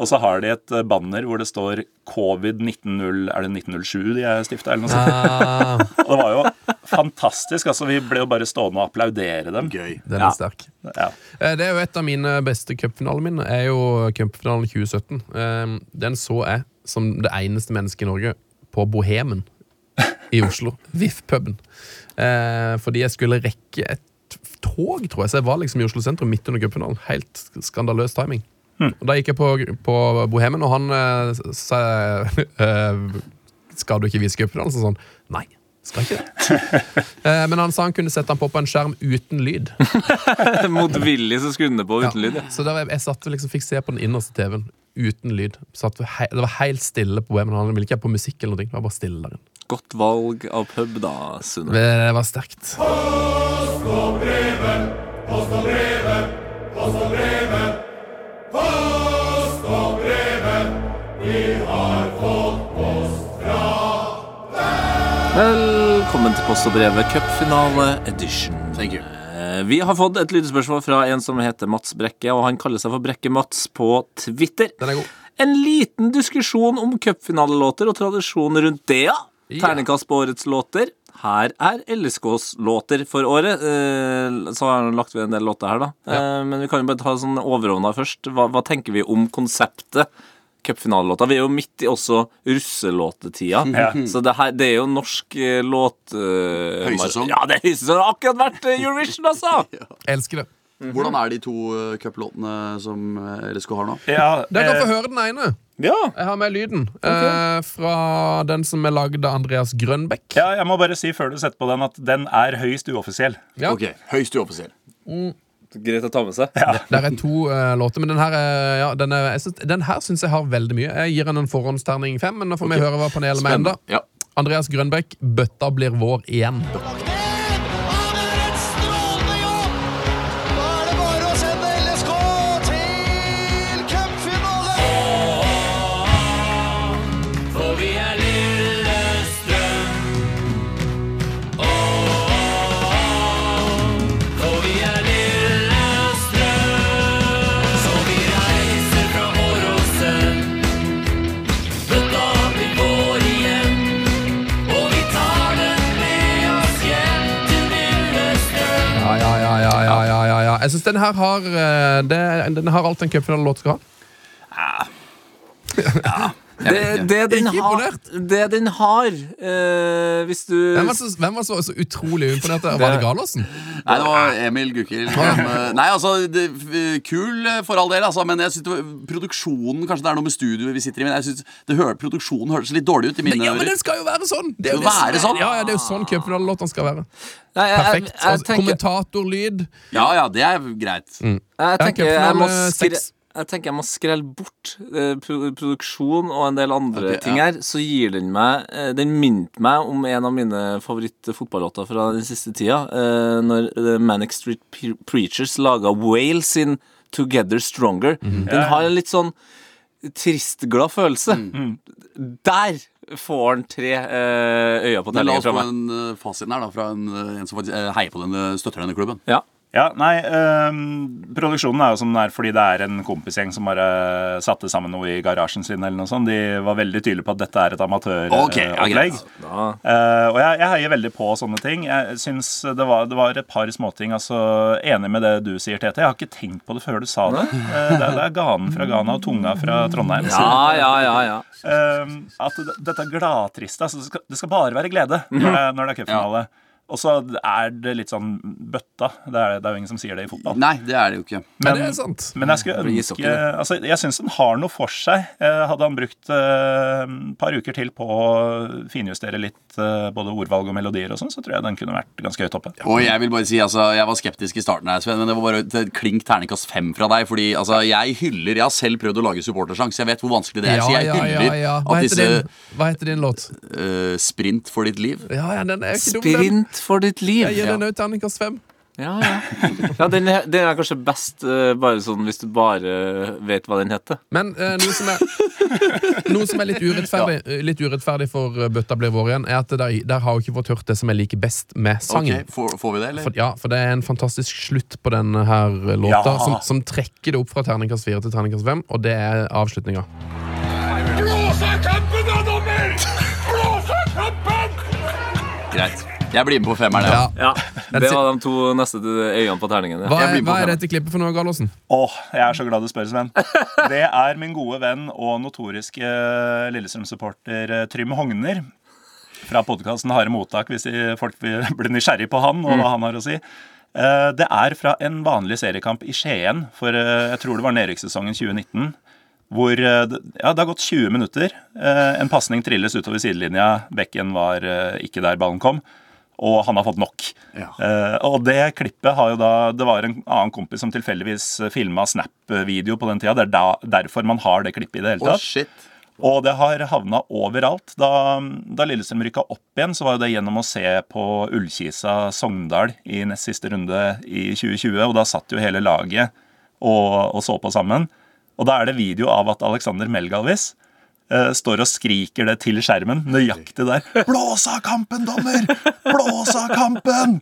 Speaker 6: Og så har de et eh, banner hvor det står covid-190 Er det 1907 de er stifta, eller noe sånt?
Speaker 3: Ah, <laughs>
Speaker 6: Og det var jo fantastisk. altså Vi ble jo bare stående og applaudere dem.
Speaker 5: Gøy.
Speaker 3: den
Speaker 4: Ja.
Speaker 3: er sterk.
Speaker 6: Ja.
Speaker 3: Eh, Det er jo et av mine beste cupfinaleminner. er jo cupfinalen 2017. Eh, Den så jeg som det eneste mennesket i Norge på Bohemen i Oslo. <laughs> VIF-puben. Eh, Fordi jeg skulle rekke et tog, tror jeg. Så jeg var liksom i Oslo sentrum midt under cupfinalen. Helt skandaløs timing. Og Da gikk jeg på, på Bohemen, og han eh, sa <laughs> eh, Skal du ikke vise cupfinalen? Så sånn Nei, skal ikke det. <laughs> Eh, Men han sa han kunne sette den på på en skjerm uten lyd. <laughs>
Speaker 4: Motvillig så skulle den på uten lyd. Ja.
Speaker 3: Så der, jeg satt og liksom fikk se på den innerste TV-en uten lyd. Satt hei, det var helt stille på Bohemen. Han ville ikke ha på musikk eller noe. Det var bare stille der inne.
Speaker 4: Godt valg av pub, da, Sunne.
Speaker 3: Det var sterkt.
Speaker 4: Velkommen til Post og brevet cupfinale edition.
Speaker 5: Thank you.
Speaker 4: Eh, Vi har fått et lydespørsmål fra en som heter Mats Brekke, og han kaller seg for Brekke-Mats på Twitter.
Speaker 3: Den er god.
Speaker 4: En liten diskusjon om cupfinalelåter og tradisjonen rundt det, ja.
Speaker 3: Ja.
Speaker 4: Terningkast på årets låter. Her er LSKs låter for året. Eh, Så har han lagt ved en del låter her, da. Ja. Men vi kan jo bare ta sånn overordna først. Hva, hva tenker vi om konseptet? Cupfinalelåta. Vi er jo midt i også russelåtetida.
Speaker 6: Ja.
Speaker 4: Så det, her, det er jo norsk eh, låt... uh,
Speaker 5: Høysesong.
Speaker 4: Ja, det er høysesong. Det har akkurat vært eh, Eurovision, altså! <laughs>
Speaker 3: ja. elsker det.
Speaker 5: Hvordan er de to cuplåtene som LSK har nå?
Speaker 6: Ja,
Speaker 3: Dere kan få
Speaker 6: eh,
Speaker 3: høre den ene.
Speaker 4: Ja.
Speaker 3: Jeg har med lyden. Eh, fra den som er lagd av Andreas Grønbekk.
Speaker 6: ja, jeg må bare si før du setter på den, at den er høyst uoffisiell.
Speaker 3: Ja.
Speaker 5: Ok, Høyst uoffisiell.
Speaker 4: Greit å ta med seg.
Speaker 3: Der er to eh, låter, men den her, er, ja, den, er, synes, den her syns jeg har veldig mye. Jeg gir den en forhåndsterning fem, men nå får vi høre hva panelet mener.
Speaker 5: Ja.
Speaker 3: Andreas Grønbekk, 'Bøtta blir vår' igjen. Ja, syns den her har eh, det, Den har alt en cupfinalelåt skal ha.
Speaker 4: Det, det, den har, det den har eh, Hvis du
Speaker 3: Hvem var så, hvem var så, så utrolig imponert? Var det Galåsen?
Speaker 5: Nei, det var Emil Gukild. uh, Nei, altså, det, Kul uh, for all del, altså, men jeg synes det var, produksjonen Kanskje det er noe med studioet vi sitter i, men jeg synes det hør, produksjonen hørtes litt dårlig ut i mine
Speaker 3: Ja, men den skal jo være sånn! Det er jo det
Speaker 5: være sånn?
Speaker 3: Ja, ja, det er jo sånn cupfinalelåtene skal være.
Speaker 4: Nei, jeg,
Speaker 3: Perfekt. Altså,
Speaker 4: tenker,
Speaker 3: Kommentatorlyd.
Speaker 5: Ja, ja, det er greit.
Speaker 4: jeg, tenker jeg, må
Speaker 3: seks.
Speaker 4: Jeg tenker jeg må skrelle bort eh, produksjon og en del andre
Speaker 5: okay,
Speaker 4: ting
Speaker 5: ja.
Speaker 4: her. Så gir den meg eh, Den minte meg om en av mine favorittfotballåter fra den siste tida. eh, når The Manic Street Pre- Preachers laga Whale sin Together Stronger.
Speaker 3: Mhm.
Speaker 4: Den har en litt sånn tristglad følelse. Der får han tre eh, øyne på
Speaker 5: Men la
Speaker 4: tellingen
Speaker 5: oss
Speaker 4: fra
Speaker 5: få en fasit her da fra en, en som faktisk heier på den, støtter denne klubben.
Speaker 4: Ja.
Speaker 6: Ja, nei, øh, Produksjonen er jo som den er fordi det er en kompisgjeng som bare satte sammen noe i garasjen sin. eller noe sånt. De var veldig tydelige på at dette er et
Speaker 5: ja,
Speaker 6: amatøropplegg.
Speaker 5: greit.
Speaker 4: uh,
Speaker 6: Eh, og jeg, jeg heier veldig på sånne ting. Jeg synes det var, det var et par småting. altså Enig med det du sier, Tete. Jeg har ikke tenkt på det før du sa det. Uh, det, er- det er ganen fra Ghana og tunga fra Trondheim.
Speaker 4: Ja, ja, ja, ja.
Speaker 6: Eh, at dette gladtriste altså det, skal, det skal bare være glede når det, når det er cupfinale. Og så er det litt sånn bøtta. Det er, det er jo ingen som sier det i fotball.
Speaker 5: Nei, det er det jo ikke.
Speaker 3: Men, det er sant.
Speaker 6: Men jeg skulle ønske altså, Jeg syns den har noe for seg. Eh, Hadde han brukt et uh, par uker til på å finjustere litt uh, både ordvalg og melodier, og sånn, så tror jeg den kunne vært ganske høyt oppe.
Speaker 5: Og jeg vil bare si, altså, jeg var skeptisk i starten, her, Sven, men det var bare et klink terningkast fem fra deg. Fordi altså, jeg hyller Jeg har selv prøvd å lage supportersang, så jeg vet hvor vanskelig det er.
Speaker 3: Ja,
Speaker 5: så jeg
Speaker 3: ja,
Speaker 5: hyller
Speaker 3: ja, ja. Hva
Speaker 5: at
Speaker 3: heter,
Speaker 5: disse
Speaker 3: din, hva heter din låt?
Speaker 5: Uh, Sprint for ditt liv
Speaker 3: Ja, ja, den er jo ikke dum, den.
Speaker 4: For ditt liv.
Speaker 3: Jeg gir den òg terningkast fem.
Speaker 4: Ja, ja. ja den, er, den er kanskje best uh, bare sånn hvis du bare vet hva den heter.
Speaker 3: Men uh, noe, som er, noe som er litt urettferdig, ja. litt urettferdig for eh, Bøtta blir vår igjen, er at der, der har jo ikke fått hørt det som jeg liker best med sangen.
Speaker 5: Okay, får, får vi det, eller?
Speaker 3: For, ja, for det er en fantastisk slutt på denne her låta,
Speaker 6: Ja.
Speaker 3: som, som trekker det opp fra terningkast 4 til terningkast 5, og det er avslutninga.
Speaker 5: Greit. Jeg blir med på femmeren.
Speaker 3: Ja.
Speaker 5: Ja.
Speaker 4: Ja, Det var de to neste øynene på terningen.
Speaker 3: Hva,
Speaker 4: Ja.
Speaker 3: er,
Speaker 5: blir på
Speaker 3: hva er dette klippet for noe, Gallosen?
Speaker 6: Åh, jeg er så glad du spør, Sven. <laughs> Det er min gode venn og notoriske Lillestrøm-supporter eh, Trym Hogner. Fra podkasten Harde mottak, hvis de- folk blir <laughs> nysgjerrig på han og hva han har å si. Eh, Det er fra en vanlig seriekamp i Skien for eh, jeg tror det var nedrykkssesongen 2019. Hvor eh, ja, det har gått 20 minutter. Eh, En pasning trilles utover sidelinja. Bekken var eh, ikke der ballen kom. Og han har fått nok.
Speaker 5: Ja.
Speaker 6: Eh, og det klippet har jo da Det var en annen kompis som tilfeldigvis filma Snap-video på den tida. Det er da, derfor man har det klippet i det hele tatt.
Speaker 5: Oh, shit.
Speaker 6: Og det har havna overalt. Da, da Lillestrøm rykka opp igjen, så var det gjennom å se på Ullkisa Sogndal i nest siste runde i 2020. Og da satt jo hele laget og, og så på sammen. Og da er det video av at Alexander Melgalvis eh, står og skriker det til skjermen, nøyaktig der. 'Blås av kampen, dommer! Blås av kampen!'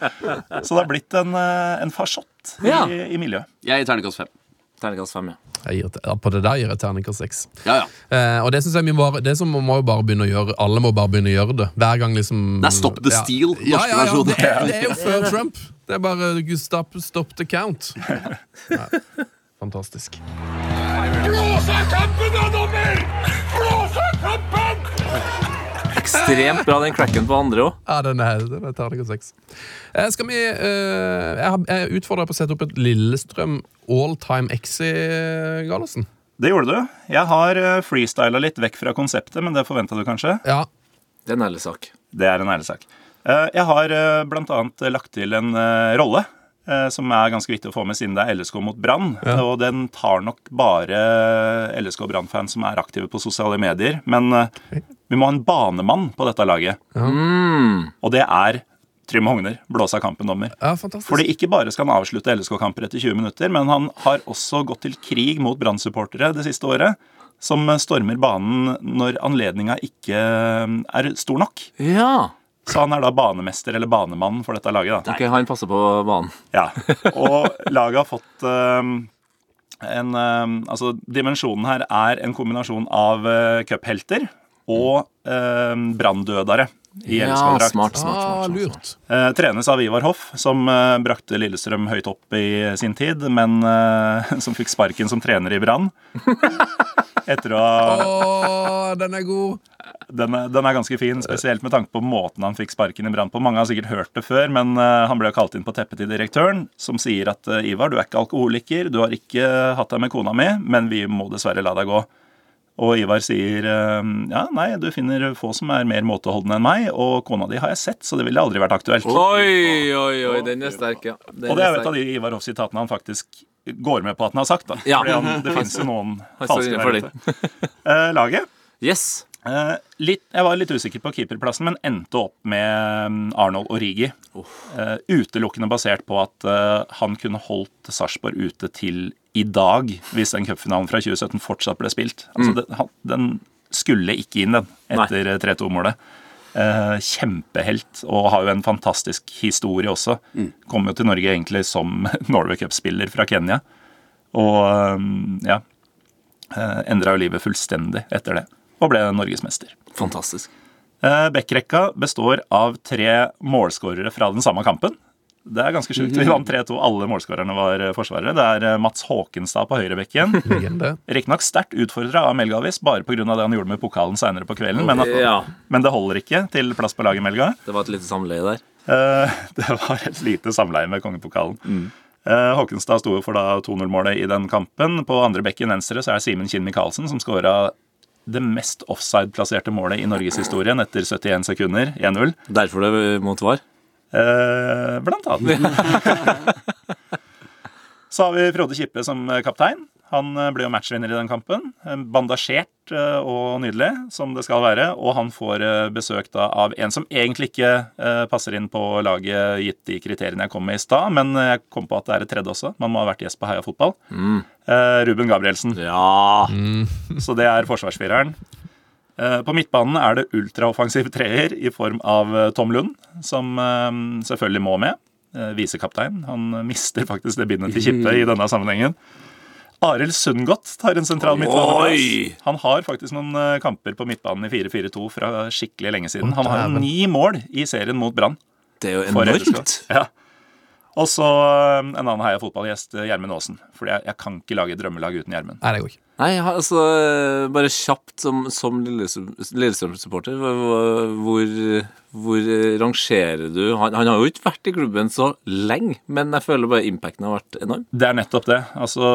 Speaker 6: Så det har blitt en, eh, en farsott
Speaker 4: Ja.
Speaker 6: i, i miljøet.
Speaker 5: Jeg gir terningkast fem.
Speaker 4: Terningkast fem, ja.
Speaker 3: Jeg gir, på det der gir jeg terningkast 6.
Speaker 5: Ja, ja.
Speaker 3: Eh, og det synes jeg vi bare, det som må jo bare begynne å gjøre Alle må bare begynne å gjøre det. Hver gang liksom
Speaker 5: Det er Stop the
Speaker 3: ja.
Speaker 5: Steal, norske
Speaker 3: ja, ja,
Speaker 5: versjon.
Speaker 3: det, det er jo før Trump. Det er bare stop, stop the count. <laughs> Ja, fantastisk.
Speaker 4: Ekstremt bra, den cracken på andre òg.
Speaker 3: Ja, den er, den er terningkast seks. Eh, skal vi eh, Jeg, har- jeg utfordra på å sette opp et Lillestrøm all-time exi, Gallosen.
Speaker 6: Det gjorde du. Jeg har uh, freestyla litt vekk fra konseptet, men det forventa du kanskje?
Speaker 3: Ja.
Speaker 4: Det er en ærlig sak.
Speaker 6: Det er en ærlig sak. Eh, Jeg har eh, blant annet lagt til en eh, rolle eh, som er ganske viktig å få med siden det er LSK mot Brann. Og den tar nok bare LSK og Brann-fans som er aktive på sosiale medier. Men eh, vi må ha en banemann på dette laget.
Speaker 4: Mm.
Speaker 6: Og det er Trym Hogner, blåsa kampen-dommer.
Speaker 3: ja.
Speaker 6: Fordi ikke bare skal han avslutte LSK-kamper etter 20 minutter, men han har også gått til krig mot Brann-supportere det siste året. Som stormer banen når anledninga ikke eh, er stor nok.
Speaker 4: Ja.
Speaker 6: Så han er da banemester eller banemann for dette laget. da.
Speaker 4: Ok, Han passer på banen.
Speaker 6: Ja. Og laget har fått eh, en eh, Altså, dimensjonen her er en kombinasjon av uh, cuphelter og uh, branndødere i
Speaker 4: Ja,
Speaker 6: LSK-drakt.
Speaker 4: smart, smart,
Speaker 3: Ah,
Speaker 4: smart, smart.
Speaker 3: lurt.
Speaker 6: Eh, trenes av Ivar Hoff, som eh, brakte Lillestrøm høyt opp i sin tid, men <laughs> som fikk sparken som trener i Brann. <laughs> Etter å ha
Speaker 3: den er god.
Speaker 6: Den, er- den er ganske fin, spesielt med tanke på måten han fikk sparken i Brann på. Mange har sikkert hørt det før, men eh, han ble kalt inn på teppet til direktøren, som sier at eh, Ivar, du er ikke alkoholiker, du har ikke hatt deg med kona mi, men vi må dessverre la deg gå. Og Ivar sier eh, ja, nei, du finner få som er mer måteholdne enn meg, og kona di har jeg sett, så det ville aldri vært aktuelt.
Speaker 4: Oi, oi, oi, den er sterk, ja. Den
Speaker 6: Og det er jo et av de Ivar Hoff-sitatene han faktisk går med på at han har sagt. da.
Speaker 4: Ja.
Speaker 6: Fordi han, Det finnes jo noen falske der ute. Eh, laget
Speaker 4: Yes.
Speaker 6: Eh, litt, Jeg var litt usikker på keeperplassen, men endte opp med mm, Arnold Origi. Eh, utelukkende basert på at eh, han kunne holdt Sarpsborg ute til i dag, hvis den cupfinalen fra 2017 fortsatt ble spilt. Altså, han, den skulle ikke inn, den, etter eh, 3-2-målet. Eh, kjempehelt, og har jo en fantastisk historie også. Kom jo til Norge egentlig som <laughs> Norway Cup-spiller fra Kenya. Og eh, ja Endra jo livet fullstendig etter det, og ble norgesmester.
Speaker 4: Fantastisk.
Speaker 6: Backrekka Bekkrekka består av tre målskårere fra den samme kampen. Det er ganske sjukt. Vi vant 3-2. Alle målskårerne var eh, forsvarere. Det er eh, Mats Håkenstad på høyrebekken. <laughs> Riktignok sterkt utfordra av Melgavis, bare pga. det han gjorde med pokalen seinere på kvelden. Men, at,
Speaker 4: Ja.
Speaker 6: men det holder ikke til plass på laget, Melga.
Speaker 4: Det var et lite samleie der.
Speaker 6: Eh, <laughs> Det var et lite samleie med kongepokalen. Mm. Håkenstad sto for da 2-0-målet i den kampen. På andre bekken venstre så er Simen Kinn Michaelsen, som skåra det mest offside-plasserte målet i norgeshistorien etter 71 sekunder, 1-0.
Speaker 4: Derfor det mot var.
Speaker 6: Eh, blant annet. <laughs> Så har vi Frode Kippe som eh, kaptein. Han eh, ble jo matchvinner i den kampen. Eh, Bandasjert og nydelig, som det skal være. Og han får besøk da av en som egentlig ikke passer inn på laget, gitt de kriteriene jeg kom med i stad, men jeg kom på at det er et tredje også. Man må ha vært gjest på Heia Fotball. Mm. Ruben Gabrielsen.
Speaker 4: Ja. <laughs>
Speaker 6: Så det er forsvarsfireren. Eh, På midtbanen er det ultraoffensiv treer i form av Tom Lund, som eh, selvfølgelig må med. Eh, Visekaptein. Han mister faktisk det bindet til Kippe i denne sammenhengen. Arild Sundgodt tar en sentral midtbaneplass. Han har faktisk noen eh, kamper på midtbanen i 4-4-2 fra skikkelig lenge siden. Han har ni mål i serien mot Brann.
Speaker 4: Det er jo enormt.
Speaker 6: Ja. Og så eh, en annen Heia fotballgjest, Gjermund Aasen. For jeg, jeg kan ikke lage drømmelag uten Gjermund.
Speaker 3: Nei, det går ikke.
Speaker 4: Nei, altså Bare kjapt som, som Lillestrøm- Lillestrøm-supporter, hvor, hvor, hvor rangerer du han, han har jo ikke vært i klubben så lenge, men jeg føler bare impacten har vært enorm.
Speaker 6: Det er nettopp det. Altså,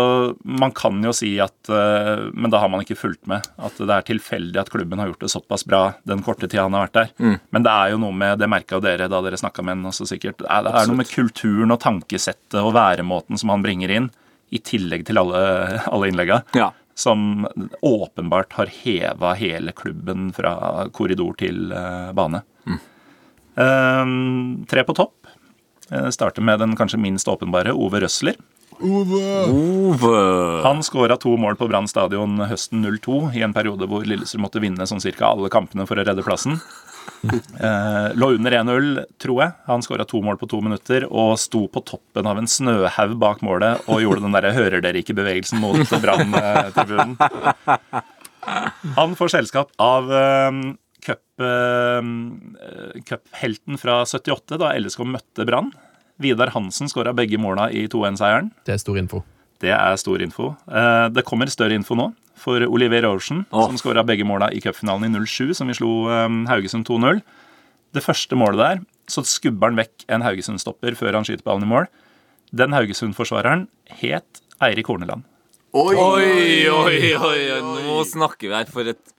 Speaker 6: man kan jo si at eh, Men da har man ikke fulgt med. At det er tilfeldig at klubben har gjort det såpass bra den korte tida han har vært der. Men det er jo noe med Det merka dere da dere snakka med ham også, sikkert. Det er, det er noe med kulturen og tankesettet og væremåten som han bringer inn, i tillegg til alle, alle innlegga.
Speaker 4: Ja.
Speaker 6: Som åpenbart har heva hele klubben fra korridor til eh, bane. Eh, tre på topp. Eh, starter med den kanskje minst åpenbare, Ove Røsler.
Speaker 4: Ove.
Speaker 6: Han skåra to mål på Brann stadion høsten 02, i en periode hvor Lillestrøm måtte vinne sånn cirka alle kampene for å redde plassen. Eh, lå under 1-0, tror jeg. Han skåra to mål på to minutter og sto på toppen av en snøhaug bak målet og gjorde den derre 'hører dere ikke'-bevegelsen mot Brann-tribunen. Han får selskap av uh, cup, uh, cuphelten fra 78, da LSK møtte Brann. Vidar Hansen skåra begge måla i 2-1-seieren.
Speaker 3: Det er stor info.
Speaker 6: Det er stor info. Uh, Det kommer større info nå for Oliver Ocean,
Speaker 4: oh.
Speaker 6: som skåra begge måla i cupfinalen i 07, som vi slo um, Haugesund 2-0. Det første målet der, så skubber han vekk en Haugesund-stopper før han skyter ballen i mål. Den Haugesund-forsvareren het Eirik Horneland.
Speaker 5: Oi!
Speaker 4: Oi, oi, oi, nå snakker vi her for et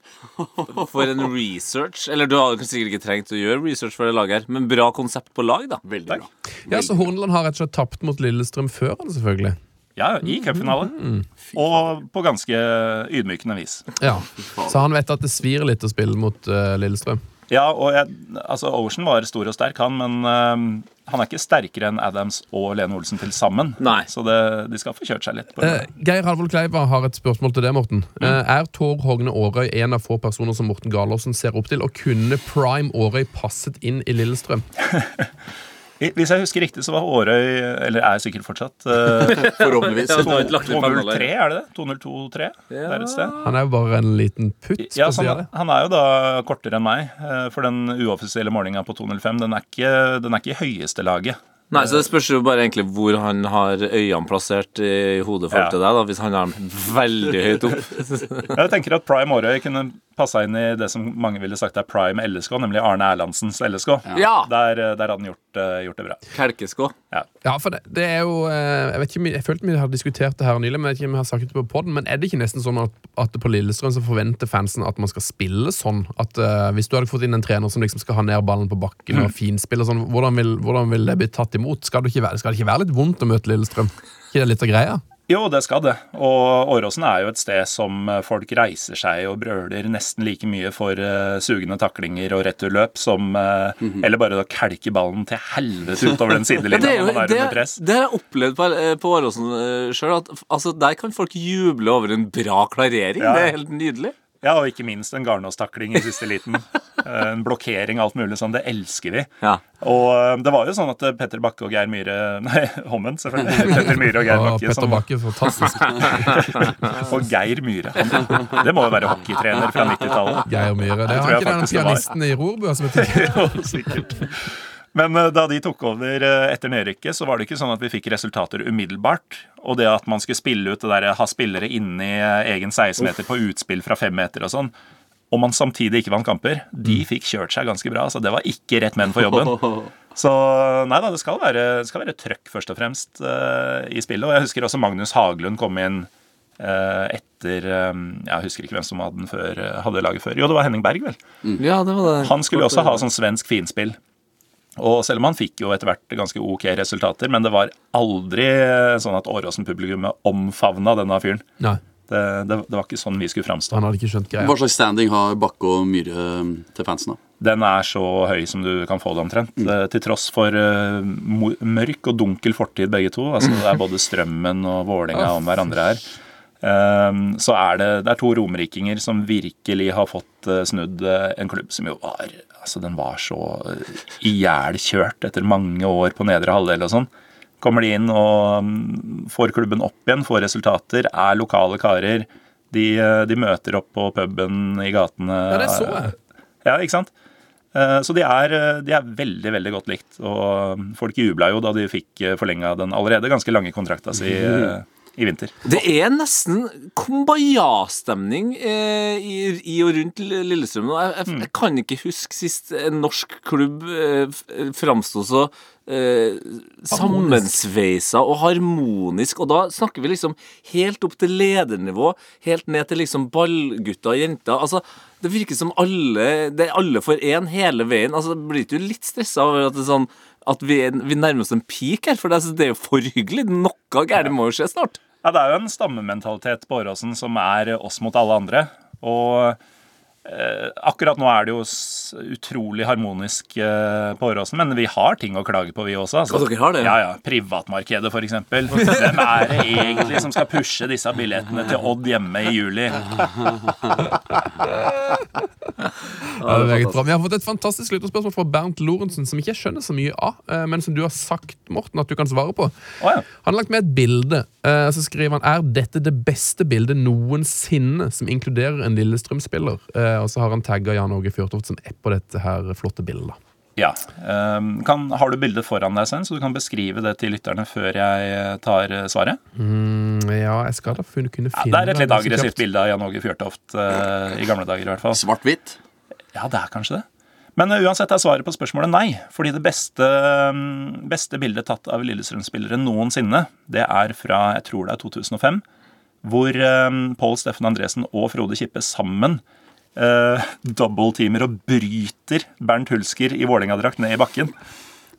Speaker 4: For en research. Eller du har sikkert ikke trengt å gjøre research for det laget her, men bra konsept på lag, da.
Speaker 5: Veldig bra.
Speaker 3: Ja, så Horneland har rett og slett tapt mot Lillestrøm før han, selvfølgelig.
Speaker 6: Ja, i cupfinale. Og på ganske ydmykende vis.
Speaker 3: Ja, Så han vet at det svir litt å spille mot uh, Lillestrøm.
Speaker 6: Ja, og jeg, altså Ocean var stor og sterk, han, men uh, han er ikke sterkere enn Adams og Lene Olsen til sammen.
Speaker 4: Nei.
Speaker 6: Så det, de skal få kjørt seg litt. på det.
Speaker 3: Eh, Geir Halvold Kleiva har et spørsmål til deg, Morten. Eh, er Tor Hogne Aarøy en av få personer som Morten Galaasen ser opp til? Og kunne Prime Aarøy passet inn i Lillestrøm? <laughs>
Speaker 6: Hvis jeg husker riktig, så var Årøy, eller er sikkert fortsatt, øh, <laughs>
Speaker 5: Forhåpentligvis.
Speaker 4: Ja, det var ikke lagt litt
Speaker 6: 203, er det det? 202-3? Det er et sted.
Speaker 3: Han er jo bare en liten putt
Speaker 6: Ja, han, han er jo da kortere enn meg, eh, for den uoffisielle målinga på 205 den er ikke, den er ikke i høyeste laget.
Speaker 4: Nei, så Det spørs jo bare egentlig hvor han har øynene plassert i hodet for
Speaker 6: Ja.
Speaker 4: til deg. da Hvis han har dem veldig høyt opp. <laughs>
Speaker 6: Jeg tenker at Prime Årøy kunne passa inn i det som mange ville sagt er Prime LSK, nemlig Arne Erlandsens LSK.
Speaker 4: Ja!
Speaker 6: Der, eh, der hadde han gjort, eh, gjort det bra.
Speaker 4: Kelkeskå.
Speaker 3: Ja, for det, det er jo eh, Jeg vet ikke, jeg følte vi har diskutert det her nylig, men jeg vet ikke om vi har sagt det på podden, men er det ikke nesten sånn at, at på Lillestrøm så forventer fansen at man skal spille sånn? At uh, Hvis du hadde fått inn en trener som liksom skal ha ned ballen på bakken og finspille sånn, hvordan vil, hvordan vil det bli tatt imot? Skal det, ikke være, skal det ikke være litt vondt å møte Lillestrøm? Ikke det litt av greia?
Speaker 6: Jo, det skal det. Og Åråsen er jo et sted som folk reiser seg og brøler nesten like mye for uh, sugende taklinger og returløp som eh, Eller bare å kelke ballen til helvete utover den <laughs>
Speaker 4: Ja,
Speaker 6: sidelinja
Speaker 4: er
Speaker 6: når man er
Speaker 4: det,
Speaker 6: under press.
Speaker 4: det har jeg opplevd på, eh, på Åråsen sjøl. Altså, der kan folk juble over en bra klarering.
Speaker 6: Ja.
Speaker 4: Det er helt nydelig.
Speaker 6: Ja, og ikke minst en Garnås-takling i siste liten. <laughs> Eh, En blokkering, alt mulig sånn. Det elsker vi.
Speaker 4: Ja.
Speaker 6: Og eh, det var jo sånn at eh, Petter Bakke og Geir Myhre <laughs> Nei, Hommen, selvfølgelig. <laughs> Petter Myhre og Geir Bakke.
Speaker 3: Petter Bakke, fantastisk.
Speaker 6: og Geir Myhre. Han, det må jo være hockeytrener fra 90-tallet.
Speaker 3: Geir Myhre. Det
Speaker 6: er han
Speaker 3: ikke den pianisten i Rorbua som heter
Speaker 6: Jo, sikkert. Men eh, da de tok over eh, etter nedrykket, så var det ikke sånn at vi fikk resultater umiddelbart. Og det at man skulle spille ut det der, ha spillere inne i eh, egen 16-meter på utspill fra 5 meter og sånn, og man samtidig ikke vant kamper, de fikk kjørt seg ganske bra. Så det var ikke rett menn for jobben. <laughs> Så nei da, det skal være, det skal være trøkk først og fremst uh, i spillet. Og jeg husker også Magnus Haglund kom inn uh, etter um, Jeg husker ikke hvem som hadde, den før, eh, hadde laget før. Jo, det var Henning Berg, vel.
Speaker 4: ja, det var det.
Speaker 6: Han skulle jo også ha sånn svensk finspill. Og selv om han fikk jo etter hvert ganske ok resultater, men det var aldri sånn at Åråsen-publikummet omfavna denne fyren.
Speaker 3: Nei,
Speaker 6: Det, det, det var ikke sånn vi skulle framstå.
Speaker 3: han hadde ikke skjønt greia.
Speaker 5: Hva slags standing har Bakke og Myhre til fansen? da?
Speaker 6: Den er så høy som du kan få det omtrent. Mm. Til tross for eh, mørk og dunkel fortid, begge to. Altså, det er både Strømmen og Vålerenga om hverandre her. Ehm, så er det, det er to romerikinger som virkelig har fått eh, snudd eh, en klubb som jo var altså Den var så uh, ihjelkjørt etter mange år på nedre halvdel og sånn. Kommer de inn og mm, får klubben opp igjen, får resultater, er lokale karer. De, eh, de møter opp på puben i gatene.
Speaker 3: Ja, det så jeg.
Speaker 6: Ja, ikke sant? Eh, Så de er, eh, de er veldig veldig godt likt. Og mm, folk jubla jo da de fikk forlenga den allerede ganske lange kontrakta si eh, i vinter.
Speaker 4: Det er nesten kumbaya-stemning eh, i, i og rundt Lillestrøm nå. Jeg, jeg, jeg kan ikke huske sist en norsk klubb eh, framsto så eh, sammensveisa og harmonisk. Og da snakker vi liksom helt opp til ledernivå, helt ned til liksom ballgutter og jenter. Altså, det virker som alle Det er alle for én hele veien. Altså, Blir du litt stressa over at det er sånn at vi, vi nærmer oss en peak her? For det, er- jo for hyggelig. Noe gærent må jo skje snart.
Speaker 6: Ja, Det er jo en stammementalitet på Åråsen som er oss mot alle andre. Og akkurat nå er det jo utrolig harmonisk eh, på Åråsen, men vi har ting å klage på, vi også. Altså.
Speaker 4: Ja, dere har det?
Speaker 6: Ja, ja. Privatmarkedet, f.eks. Hvem er det egentlig som skal pushe disse billettene til Odd hjemme i juli?
Speaker 3: Ja, det er. Vi har fått et fantastisk lytterspørsmål fra Bernt Lorentzen, som ikke jeg skjønner så mye av, eh, men som du har sagt, Morten, at du kan svare på.
Speaker 6: Oh, ja.
Speaker 3: Han har lagt med et bilde. eh, Så skriver han er dette det beste bildet noensinne som inkluderer en Lillestrøm-spiller. Eh, Og så har han tagga Jan Åge Fjørtoft som er på dette her flotte bildet.
Speaker 6: Ja. ehm, kan, har du bildet foran deg, Svein, så du kan beskrive det til lytterne før jeg tar eh, svaret?
Speaker 3: Mm, ja, jeg skal da kunne, finne
Speaker 6: Ja, det er et litt aggressivt bilde av Jan Åge Fjørtoft uh, i gamle dager, i hvert fall.
Speaker 5: Svart-hvitt.
Speaker 6: Ja, det er kanskje det. Men eh, uansett er svaret på spørsmålet nei. Fordi det beste, mm, beste bildet tatt av Lillestrøm-spillere noensinne, det er fra jeg tror det er 2005. Hvor um, Pål Steffen Andresen og Frode Kippe sammen uh, dobbeltteamer og bryter Bernt Hulsker i Vålerenga-drakt ned i bakken.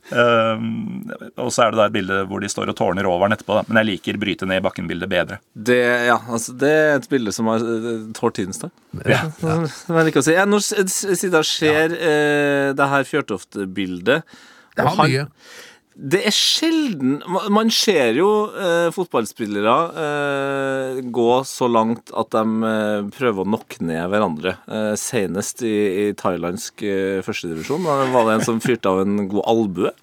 Speaker 6: Um, og så er det da et bilde hvor de står og tårner over den etterpå. Da. Men jeg liker bryte ned i bakken-bildet bedre.
Speaker 4: Det, ja, altså, det er et bilde som har eh, tålt tidens tann.
Speaker 6: Ja.
Speaker 4: ja. jeg liker å si. Ja, når Sida s- siden jeg ser eh, det her Fjørtoft-bildet
Speaker 3: Det har mye.
Speaker 4: Det er sjelden Man ser jo eh, fotballspillere eh, gå så langt at de eh, prøver å knocke ned hverandre. Eh, senest i, i thailandsk eh, førstedivisjon var det en som fyrte av en god albue.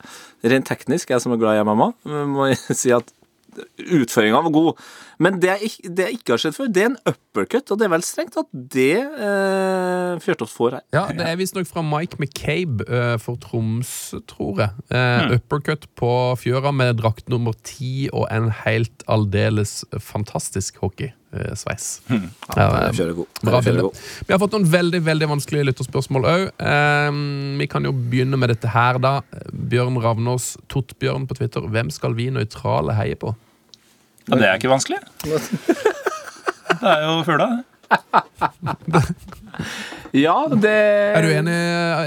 Speaker 4: Rent teknisk, jeg som er glad i MMA, må jeg <laughs> si at utføringa var god. Men det jeg, det jeg ikke har sett før, det er en uppercut, og det er vel strengt at det eh, Fjørtoft får her.
Speaker 3: Ja, det er visstnok fra Mike McCabe eh, for Troms, tror jeg. Eh, Uppercut på fjøra med drakt nummer ti og en helt aldeles fantastisk hockeysveis. Ja, eh.
Speaker 4: Den
Speaker 3: Bra
Speaker 4: er
Speaker 3: bilde. Vi har fått noen veldig veldig vanskelige lytterspørsmål òg. vi kan jo begynne med dette her, da. Bjørn Ravnås, Tottbjørn på Twitter. Hvem skal vi nøytrale heie på?
Speaker 6: Ja, det er ikke vanskelig. <laughs> Det er jo fugla, det.
Speaker 4: Ja, det
Speaker 3: Er du enig,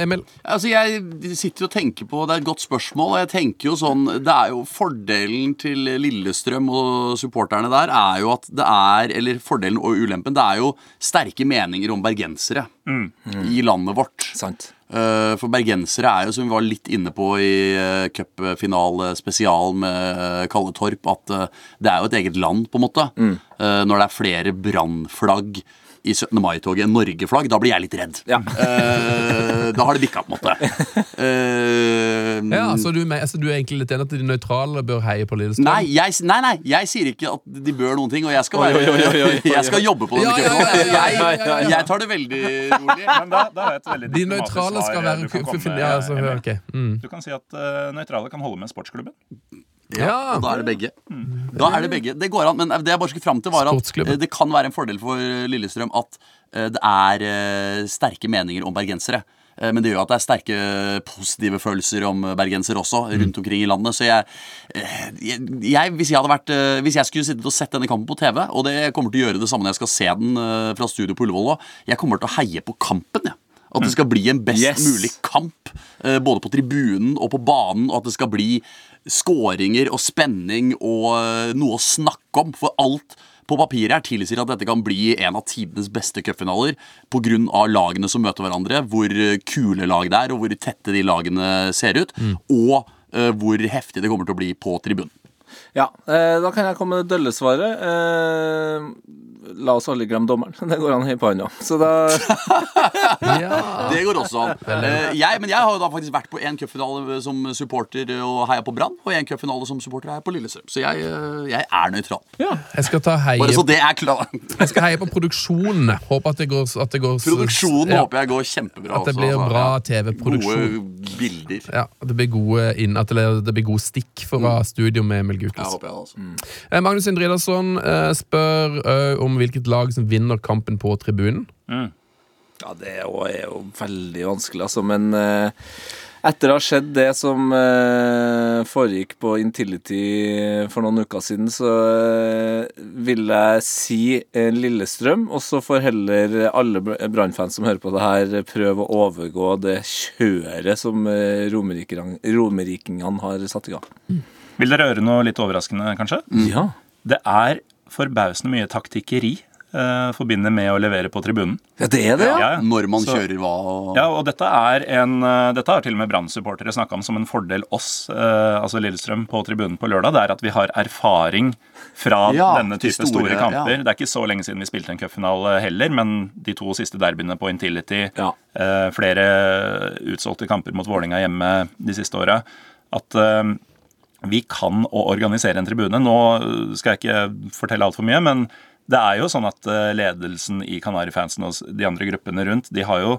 Speaker 3: Emil?
Speaker 5: Altså, Jeg sitter og tenker på, Det er et godt spørsmål. og jeg tenker jo sånn, det er jo Fordelen til Lillestrøm og supporterne der er jo at det er Eller fordelen og ulempen. Det er jo sterke meninger om bergensere i landet vårt.
Speaker 4: Sant.
Speaker 5: Eh, For bergensere er jo, som vi var litt inne på i uh, spesial med eh, Kalle Torp, at eh, det er jo et eget land, på en måte. Mm. når det er flere brannflagg i 17. mai-toget en Norge-flagg, da blir jeg litt redd.
Speaker 4: Ja.
Speaker 5: uh, da har det bikka, på en måte. Uh,
Speaker 3: Ja, så du, er altså, du er egentlig litt enig at de nøytrale bør heie på Lillestrøm?
Speaker 5: Nei jeg, nei, nei, jeg sier ikke at de bør noen ting, og jeg skal, være,
Speaker 4: Oi, oi, oi, oi, oi. <laughs>
Speaker 5: jeg skal jobbe på denne
Speaker 3: Ja, ja, ja, ja, ja, ja, ja, ja.
Speaker 5: Jeg, jeg tar det veldig rolig. <laughs>
Speaker 6: Men da, da jeg et veldig
Speaker 3: De nøytrale skal
Speaker 6: du
Speaker 3: være
Speaker 6: kan komme
Speaker 3: ja, altså, okay. mm.
Speaker 6: Du kan si at uh, nøytrale kan holde med sportsklubben.
Speaker 5: Ja, og da er det begge. Da er Det begge Det går an, men det jeg bare skulle fram til var at eh, det kan være en fordel for Lillestrøm at eh, det er eh, sterke meninger om bergensere. Men det gjør at det er sterke positive følelser om bergensere også rundt omkring i landet. Så jeg, jeg, hvis, jeg vært, hvis jeg skulle sittet og sett denne kampen på TV, og det kommer til å gjøre det samme når jeg skal se den fra studio på Ullevål jeg kommer til å heie på kampen. jeg. At det skal bli en best
Speaker 4: Yes.
Speaker 5: mulig kamp, både på tribunen og på banen, og at det skal bli skåringer og spenning og eh, noe å snakke om. For alt på papiret her tilsier at dette kan bli en av tidenes beste cupfinaler pga. lagene som møter hverandre, hvor eh, kule lag det er, og hvor tette de lagene ser ut, og uh, hvor heftig det kommer til å bli på tribunen.
Speaker 4: Ja, eh, da kan jeg komme med det dølle svaret. Eh, la oss aldri glemme dommeren. <laughs> Det går an høyt på òg. Så da <laughs>
Speaker 3: Ja.
Speaker 5: Det går også an. Eh, jeg, men jeg har jo da faktisk vært på én cupfinale som supporter og heia på Brann, og én cupfinale som supporter her heia på Lillestrøm. Så jeg, eh, jeg er nøytral.
Speaker 3: Jeg skal ta heie,
Speaker 5: Bare så det er klart.
Speaker 3: jeg skal heie på produksjonen. Håper at det går, at det går
Speaker 5: Produksjonen
Speaker 3: ja,
Speaker 5: håper jeg går kjempebra.
Speaker 3: At det blir
Speaker 5: også,
Speaker 3: bra TV-produksjon.
Speaker 5: Gode bilder.
Speaker 3: Ja, det blir gode inn, at det, det blir gode stikk fra studio med Emil
Speaker 5: Ja,
Speaker 3: Jeg
Speaker 5: håper jeg altså.
Speaker 3: Mm. Magnus Indridarsson eh, spør eh, om hvilket lag som vinner kampen på tribunen.
Speaker 4: Ja, det er jo, er jo veldig vanskelig, altså. Men eh, etter å ha sett det som eh, foregikk på Intility for noen uker siden, så eh, vil jeg si eh, Lillestrøm. Og så får heller alle Br- Brann-fans som hører på det her, prøve å overgå det kjøret som eh, romerikingene har satt i gang.
Speaker 6: Vil dere høre noe litt overraskende, kanskje?
Speaker 4: Ja.
Speaker 6: Det er forbausende mye taktikkeri uh, forbinder med å levere på tribunen.
Speaker 4: ja, det er det, ja.
Speaker 6: Ja.
Speaker 5: Når man
Speaker 6: Så-
Speaker 5: kjører hva og
Speaker 6: Ja, og dette er en eh, Dette har til og med Brann-supportere snakka om som en fordel oss, eh, altså Lillestrøm, på tribunen på lørdag. Det er at vi har erfaring fra
Speaker 5: Ja,
Speaker 6: denne type
Speaker 5: store,
Speaker 6: store, kamper.
Speaker 5: ja.
Speaker 6: Det er ikke så lenge siden vi spilte en cupfinale heller, men de to siste derbyene på Intility, eh, flere utsolgte kamper mot Vålinga hjemme de siste åra, at vi kan å organisere en tribune. Nå skal jeg ikke fortelle altfor mye, men det er jo sånn at eh, ledelsen i Kanarifansen og de andre gruppene rundt, de har jo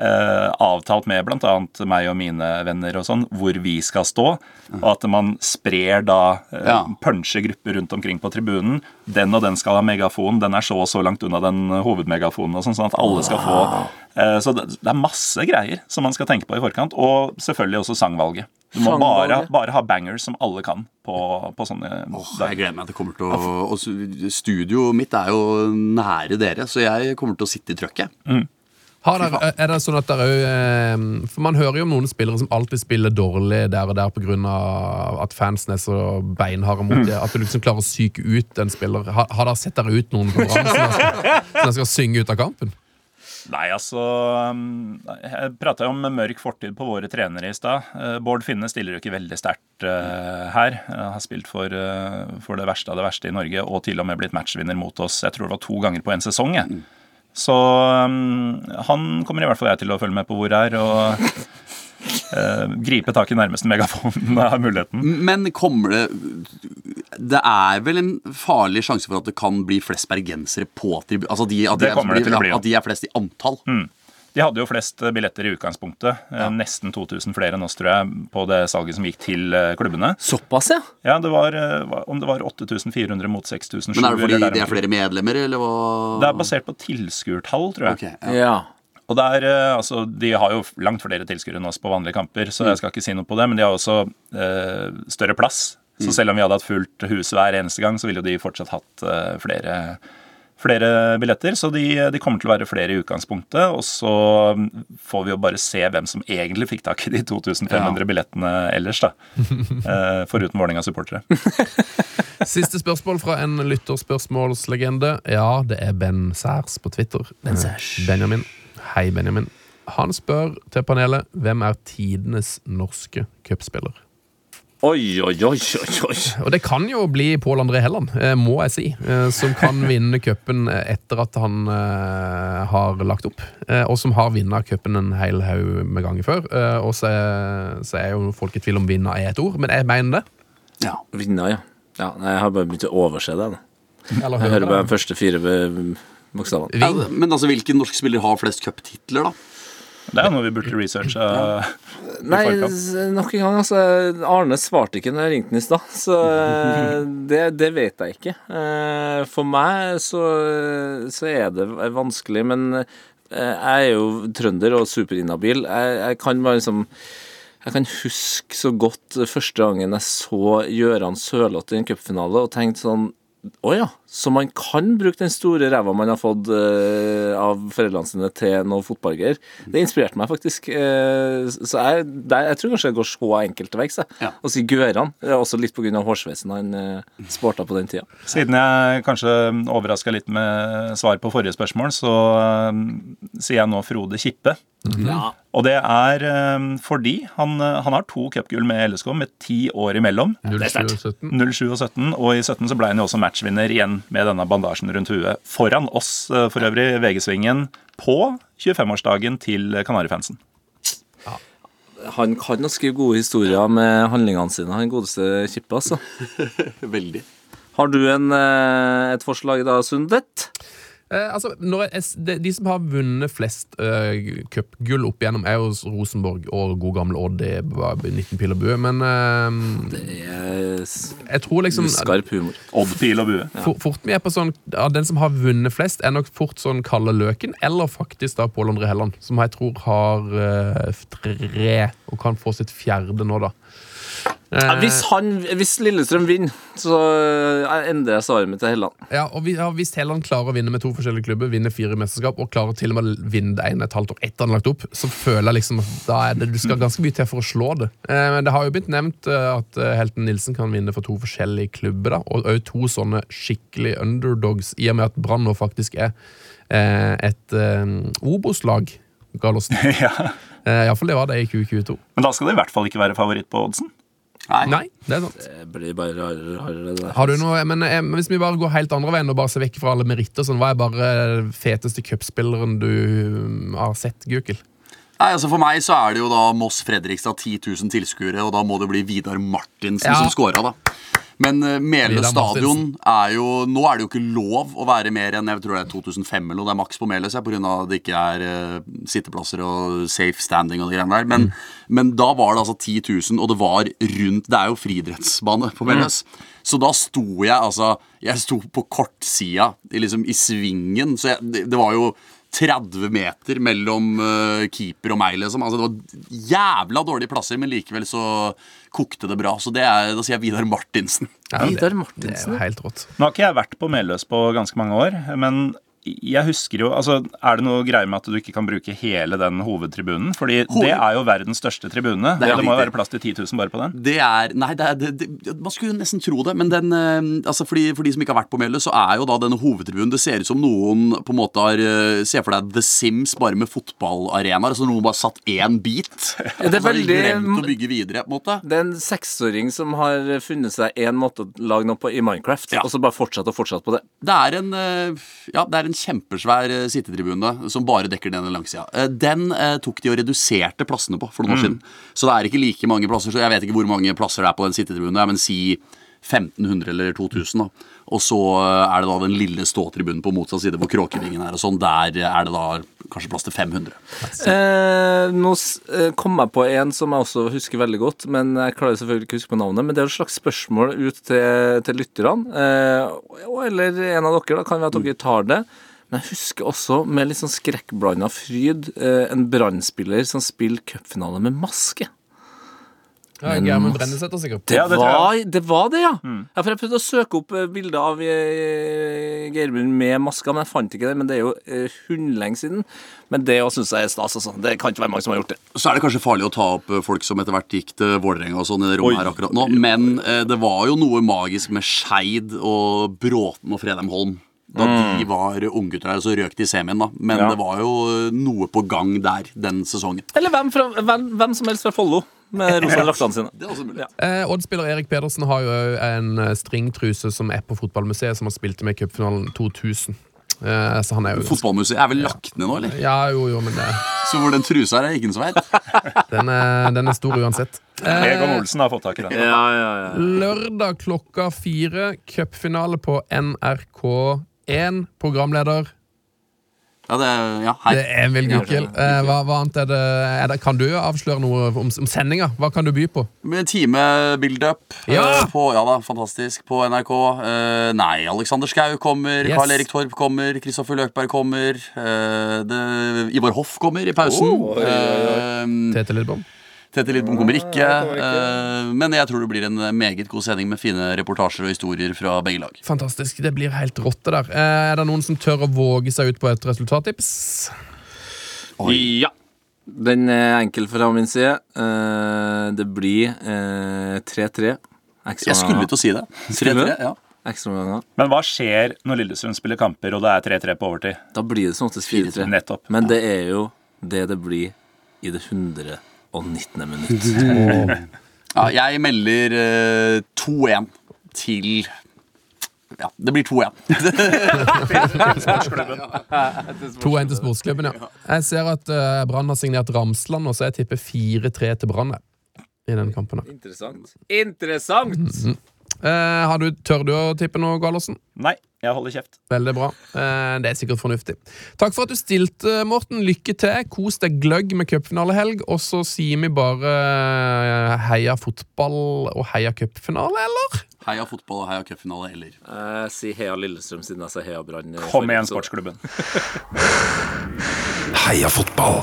Speaker 6: avtalt med bl.a. meg og mine venner og sånn, hvor vi skal stå. Og at man sprer da eh,
Speaker 5: Ja.
Speaker 6: puncher grupper rundt omkring på tribunen. Den og den skal ha megafon, den er så og så langt unna den hovedmegafonen, og sånn, sånn at alle skal få eh, Så det, er masse greier som man skal tenke på i forkant. Og selvfølgelig også sangvalget. Du må bare, bare ha bangers som alle kan på, på sånne
Speaker 5: Åh, jeg gleder meg det kommer til å og Studioet mitt er jo nære dere, så jeg kommer til å sitte i trøkket.
Speaker 3: Har dere, er det sånn at dere òg eh, For man hører jo om noen spillere som alltid spiller dårlig der og der pga. at fansen er så beinharde mot dem. At du liksom klarer å psyke ut en spiller. Har, har dere sett dere ut noen på Brann som dere skal, som skal synge ut av kampen?
Speaker 6: Nei, altså um, Jeg prata om mørk fortid på våre trenere i stad. Eh, Bård Finne stiller jo ikke veldig sterkt eh, her. Eh, har spilt for, eh, for det verste av det verste i Norge, og til og med blitt matchvinner mot oss. Jeg tror det var to ganger på en sesong. Jeg. Så um, han kommer i hvert fall jeg til å følge med på hvor er, og uh, <laughs> gripe tak i nærmeste megafon <laughs> er muligheten.
Speaker 5: Men kommer det Det er vel en farlig sjanse for at det kan bli flest bergensere på tribunen? Altså de, at, de
Speaker 6: Det det til å bli, ja.
Speaker 5: at de er flest i antall?
Speaker 6: De hadde jo flest billetter i utgangspunktet. Ja. Nesten 2000 flere enn oss, tror jeg, på det salget som gikk til eh, klubbene.
Speaker 4: Såpass, ja.
Speaker 6: Ja, det var, eh, om det var 8400 mot 6700.
Speaker 5: Men er det fordi det er flere medlemmer, eller hva?
Speaker 6: Det er basert på tilskuertall, tror jeg.
Speaker 5: Okay, ja.
Speaker 4: Ja.
Speaker 6: Og det er, eh, altså, De har jo langt flere tilskuere enn oss på vanlige kamper, så jeg skal ikke si noe på det. Men de har også eh, større plass. Så selv om vi hadde hatt fullt hus hver eneste gang, så ville jo de fortsatt hatt eh, flere, flere billetter. Så de, de kommer til å være flere i utgangspunktet. Og så får vi jo bare se hvem som egentlig fikk tak i de 2500 billettene ellers, da. <laughs> Eh, foruten Vålerenga-supportere. <laughs>
Speaker 3: Siste spørsmål fra en lytterspørsmålslegende. Ja, det er Ben Særs på Twitter. Eh, Benjamin. Hei, Benjamin. Han spør til panelet hvem er tidenes norske cupspiller.
Speaker 4: Oi, oi, oi, oi, oi.
Speaker 3: Og det kan jo bli Pål André Helland, eh, må jeg si, eh, som kan <laughs> vinne cupen etter at han eh, har lagt opp. eh, Og som har vunnet cupen en hel haug med ganger før. eh, Og så er, så er jo folk i tvil om 'vinner' er et ord, men jeg mener det.
Speaker 5: Ja.
Speaker 4: Vinner, ja. ja. Jeg har bare begynt å overse det. Da.
Speaker 3: Eller
Speaker 4: Jeg
Speaker 3: hører
Speaker 4: hører bare de første fire bokstavene.
Speaker 5: Ja, men altså, hvilken norsk spiller har flest cuptitler, da?
Speaker 6: Det er jo noe vi burde researche. Ja.
Speaker 4: Nei,
Speaker 6: forkant.
Speaker 4: s- nok en gang, altså. Arne svarte ikke når jeg ringte han i stad, så <laughs> eh, det, det vet jeg ikke. Eh, For meg så, så er det vanskelig, men eh, jeg er jo trønder og superinhabil. Jeg, jeg kan bare liksom jeg kan huske så godt første gangen jeg så Gøran Sørloth i en cupfinale og tenkte sånn Å ja, så man kan bruke den store ræva man har fått uh, av foreldrene sine til noe fotballgreier. Det inspirerte meg faktisk. Uh, så jeg, der, jeg tror kanskje det går så enkelt til verks.
Speaker 5: Ja.
Speaker 4: Å sier Gøran. Også litt pga. hårsveisen han uh, sporta på den tida.
Speaker 6: Siden jeg kanskje overraska litt med svar på forrige spørsmål, så eh, sier jeg nå Frode Kippe.
Speaker 4: Ja.
Speaker 6: Og det er eh, fordi han, eh, han har to cupgull med LSK med ti år imellom.
Speaker 3: 07-17.
Speaker 6: 07 og 17, og i 17 så ble han jo også matchvinner igjen med denne bandasjen rundt huet. Foran oss eh, for øvrig, VG-svingen, på 25-årsdagen til Kanarifansen.
Speaker 4: Han kan å skrive gode historier med handlingene sine, han godeste Kippe, altså. <laughs>
Speaker 5: Veldig.
Speaker 4: Har du en, eh, et forslag da, Sundet?
Speaker 3: Eh, altså, når jeg, de, de som har vunnet flest eh, cupgull opp igjennom, er jo Rosenborg og god gamle Odd i var 19 pil og bue. Men eh,
Speaker 4: Det er
Speaker 3: jeg tror liksom
Speaker 4: skarp humor.
Speaker 6: Odd, pil og bue.
Speaker 3: for, Fort vi er på sånn ja, Den som har vunnet flest, er nok fort sånn Kalle Løken, eller faktisk da Pål André Helland, som jeg tror har eh, tre, og kan få sitt fjerde nå, da.
Speaker 4: Ja,
Speaker 3: Eh,
Speaker 4: hvis, han, hvis Lillestrøm vinner, så eh, endrer jeg svaret mitt til Helland.
Speaker 3: Ja, og Hvis Helland klarer å vinne med to forskjellige klubber, vinner fire mesterskap og klarer til og med å vinne det ene et halvt år etter han har lagt opp, så føler jeg liksom at da er det, du skal ganske mye til for å slå det. Eh, men det har jo blitt nevnt at Helten Nilsen kan vinne for to forskjellige klubber, da, og òg to sånne skikkelig underdogs, i og med at Brann nå faktisk er eh, et Obos-lag, Gallosen. <laughs>
Speaker 6: ja.
Speaker 3: Eh, Iallfall det var det i 2022.
Speaker 6: Men da skal det i hvert fall ikke være favoritt på oddsen.
Speaker 3: Nei, det er sant.
Speaker 4: Det blir bare rarere og rarere. det der.
Speaker 3: Har du noe, men eh, Hvis vi bare går helt andre veien og bare ser vekk fra alle meritter, sånn, hva er bare feteste cupspilleren du mm, har sett, Gukild?
Speaker 5: Nei, altså For meg så er det jo da Moss-Fredrikstad 10 000 tilskuere, og da må det bli Vidar Martinsen
Speaker 3: Ja.
Speaker 5: som scora, da. Men uh,
Speaker 3: Mele
Speaker 5: stadion er jo Nå er det jo ikke lov å være mer enn jeg tror det er 2005 eller noe. Det er maks på Mele pga. at det ikke er uh, sitteplasser og safe standing og de greiene der. Men, men da var det altså 10 000, og det var rundt Det er jo friidrettsbane på Meløys. Så da sto jeg altså Jeg sto på kortsida, liksom i svingen, så jeg, det, det var jo 30 meter mellom eh, keeper og meg, liksom. Altså, det var jævla dårlige plasser, men likevel så kokte det bra. Så det er, da sier jeg Vidar Martinsen.
Speaker 3: Ja,
Speaker 4: Vidar
Speaker 3: det, det er jo helt rått.
Speaker 6: Nå har ikke jeg vært på Meløs på ganske mange år, men jeg husker jo, altså Er det noe greier med at du ikke kan bruke hele den hovedtribunen? Fordi
Speaker 5: Hoved-
Speaker 6: det er jo verdens største tribune.
Speaker 5: Det er
Speaker 6: og det må jo være plass til 10 000 bare på den.
Speaker 5: Det er Nei, det er, det, det, man skulle nesten tro det, men den eh, altså fordi, for de som ikke har vært på Meløy, så er jo da denne hovedtribunen Det ser ut som noen på en måte har ser Se for deg The Sims bare med fotballarenaer. Altså noen bare satt én bit. <laughs>
Speaker 4: Ja, det er
Speaker 5: de
Speaker 4: veldig-
Speaker 5: å bygge videre, på en måte.
Speaker 4: Det er en seksåring som har funnet seg én måte å lage noe på i Minecraft,
Speaker 5: Ja.
Speaker 4: og så bare fortsatt og fortsatt på det.
Speaker 5: Det er en, eh, ja, det er en kjempesvær eh, sittetribune som bare dekker den ene langsida. Eh, Den eh, tok de og reduserte plassene på for noen år siden. Så det er ikke like mange plasser. Så jeg vet ikke hvor mange plasser det er på den sittetribunen. Men si 1500 eller 2000. da. Og så eh, er det da den lille ståtribunen på motsatt side hvor Kråkevingen er. og sånn. Der er det da kanskje plass til 500.
Speaker 4: Eh, nå eh, kom jeg på en som jeg også husker veldig godt, men jeg klarer selvfølgelig ikke å huske på navnet. Men det er et slags spørsmål ut til, til lytterne, eh, eller en av dere. da, Kan være at dere tar det. Men jeg husker også med litt sånn skrekkblanda fryd eh, en brannspiller som spiller cupfinale med maske.
Speaker 3: Ja, Gjermund Brennesæter, sikkert.
Speaker 4: Det,
Speaker 6: det
Speaker 4: var, det var det, ja. ja. For Jeg prøvde å søke opp eh, bilder av eh, Geirmund med maska, men jeg fant ikke det. Men det er jo eh, hundlenge siden. Men det syns jeg er stas. Altså. Det kan ikke være mange som har gjort det.
Speaker 5: Så er det kanskje farlig å ta opp eh, folk som etter hvert gikk til Vålerenga og sånn i det rommet her akkurat nå. Men eh, det var jo noe magisk med Skeid og Bråten og Fredheim Holm. Da de var unggutter her, og så røk de i semien, da. Men
Speaker 6: Ja.
Speaker 5: det var jo noe på gang der den sesongen.
Speaker 4: Eller hvem, fra, hvem, hvem som helst fra Follo med rosa draktene sine.
Speaker 5: Det er også mulig.
Speaker 4: Ja.
Speaker 3: Eh, Odd-spiller Erik Pedersen har jo en eh, stringtruse som er på fotballmuseet, som har spilt med i cupfinalen 2000. Eh, så han er jo
Speaker 5: Fotballmuseet er vel lagt ned nå, eller?
Speaker 3: Ja, jo, jo, men det,
Speaker 5: Så hvor den trusa er, er ingen som veit. <laughs>
Speaker 3: den, er, den er stor uansett.
Speaker 6: Egon Olsen har fått tak i den.
Speaker 4: Ja, ja, ja.
Speaker 3: Lørdag klokka fire, cupfinale på NRK1. Programleder
Speaker 5: Ja, det ja, hei.
Speaker 3: det er Emil Gukild. Eh, hva, hva annet er det, er det Kan du avsløre noe om, om sendinga? Hva kan du by på?
Speaker 5: Med time build-up
Speaker 3: Ja!
Speaker 5: eh, på, ja da, fantastisk, på NRK. Eh, nei, Alexander Schou kommer,
Speaker 3: Yes.
Speaker 5: Karl Erik Torp kommer, Kristoffer Løkberg kommer. eh, det, Ivar Hoff kommer i pausen. Eh,
Speaker 3: Tete Lidbom?
Speaker 5: Tete Lidbom kommer ikke. eh, men jeg tror det blir en meget god sending med fine reportasjer og historier fra begge lag.
Speaker 3: Fantastisk. Det blir helt rått, det der. Eh, er det noen som tør å våge seg ut på et resultattips?
Speaker 4: ja. Den er enkel fra min side. Eh, det blir eh, 3-3.
Speaker 5: Jeg skulle til å si det. 3-3, ja.
Speaker 4: Ekstraomganger.
Speaker 6: Men hva skjer når Lillestrøm spiller kamper, og det er 3-3 på overtid?
Speaker 4: Da blir det som oftest 4-3. Men det er jo det det blir i det 119. minutt. <laughs>
Speaker 5: ja jeg melder uh, 2-1 til Ja, det blir 2-1.
Speaker 3: 2-1 <laughs> til sportsklubben, ja. Jeg ser at uh, Brann har signert Ramsland, og så jeg tipper 4-3 til Brann i den kampen.
Speaker 4: Interessant. Interessant!
Speaker 3: Eh, har du, tør du å tippe noe, Gallosen?
Speaker 6: Nei, jeg holder kjeft.
Speaker 3: Veldig bra. Eh, det er sikkert fornuftig. Takk for at du stilte, Morten. Lykke til. Kos deg gløgg med cupfinalehelg. Og så sier vi bare eh, heia fotball og heia cupfinale, eller?
Speaker 5: Heia fotball og heia cupfinale, eller?
Speaker 4: Eh, si heia Lillestrøm siden jeg sa heia Brann.
Speaker 6: Kom igjen, sportsklubben. <laughs>
Speaker 2: Heia fotball!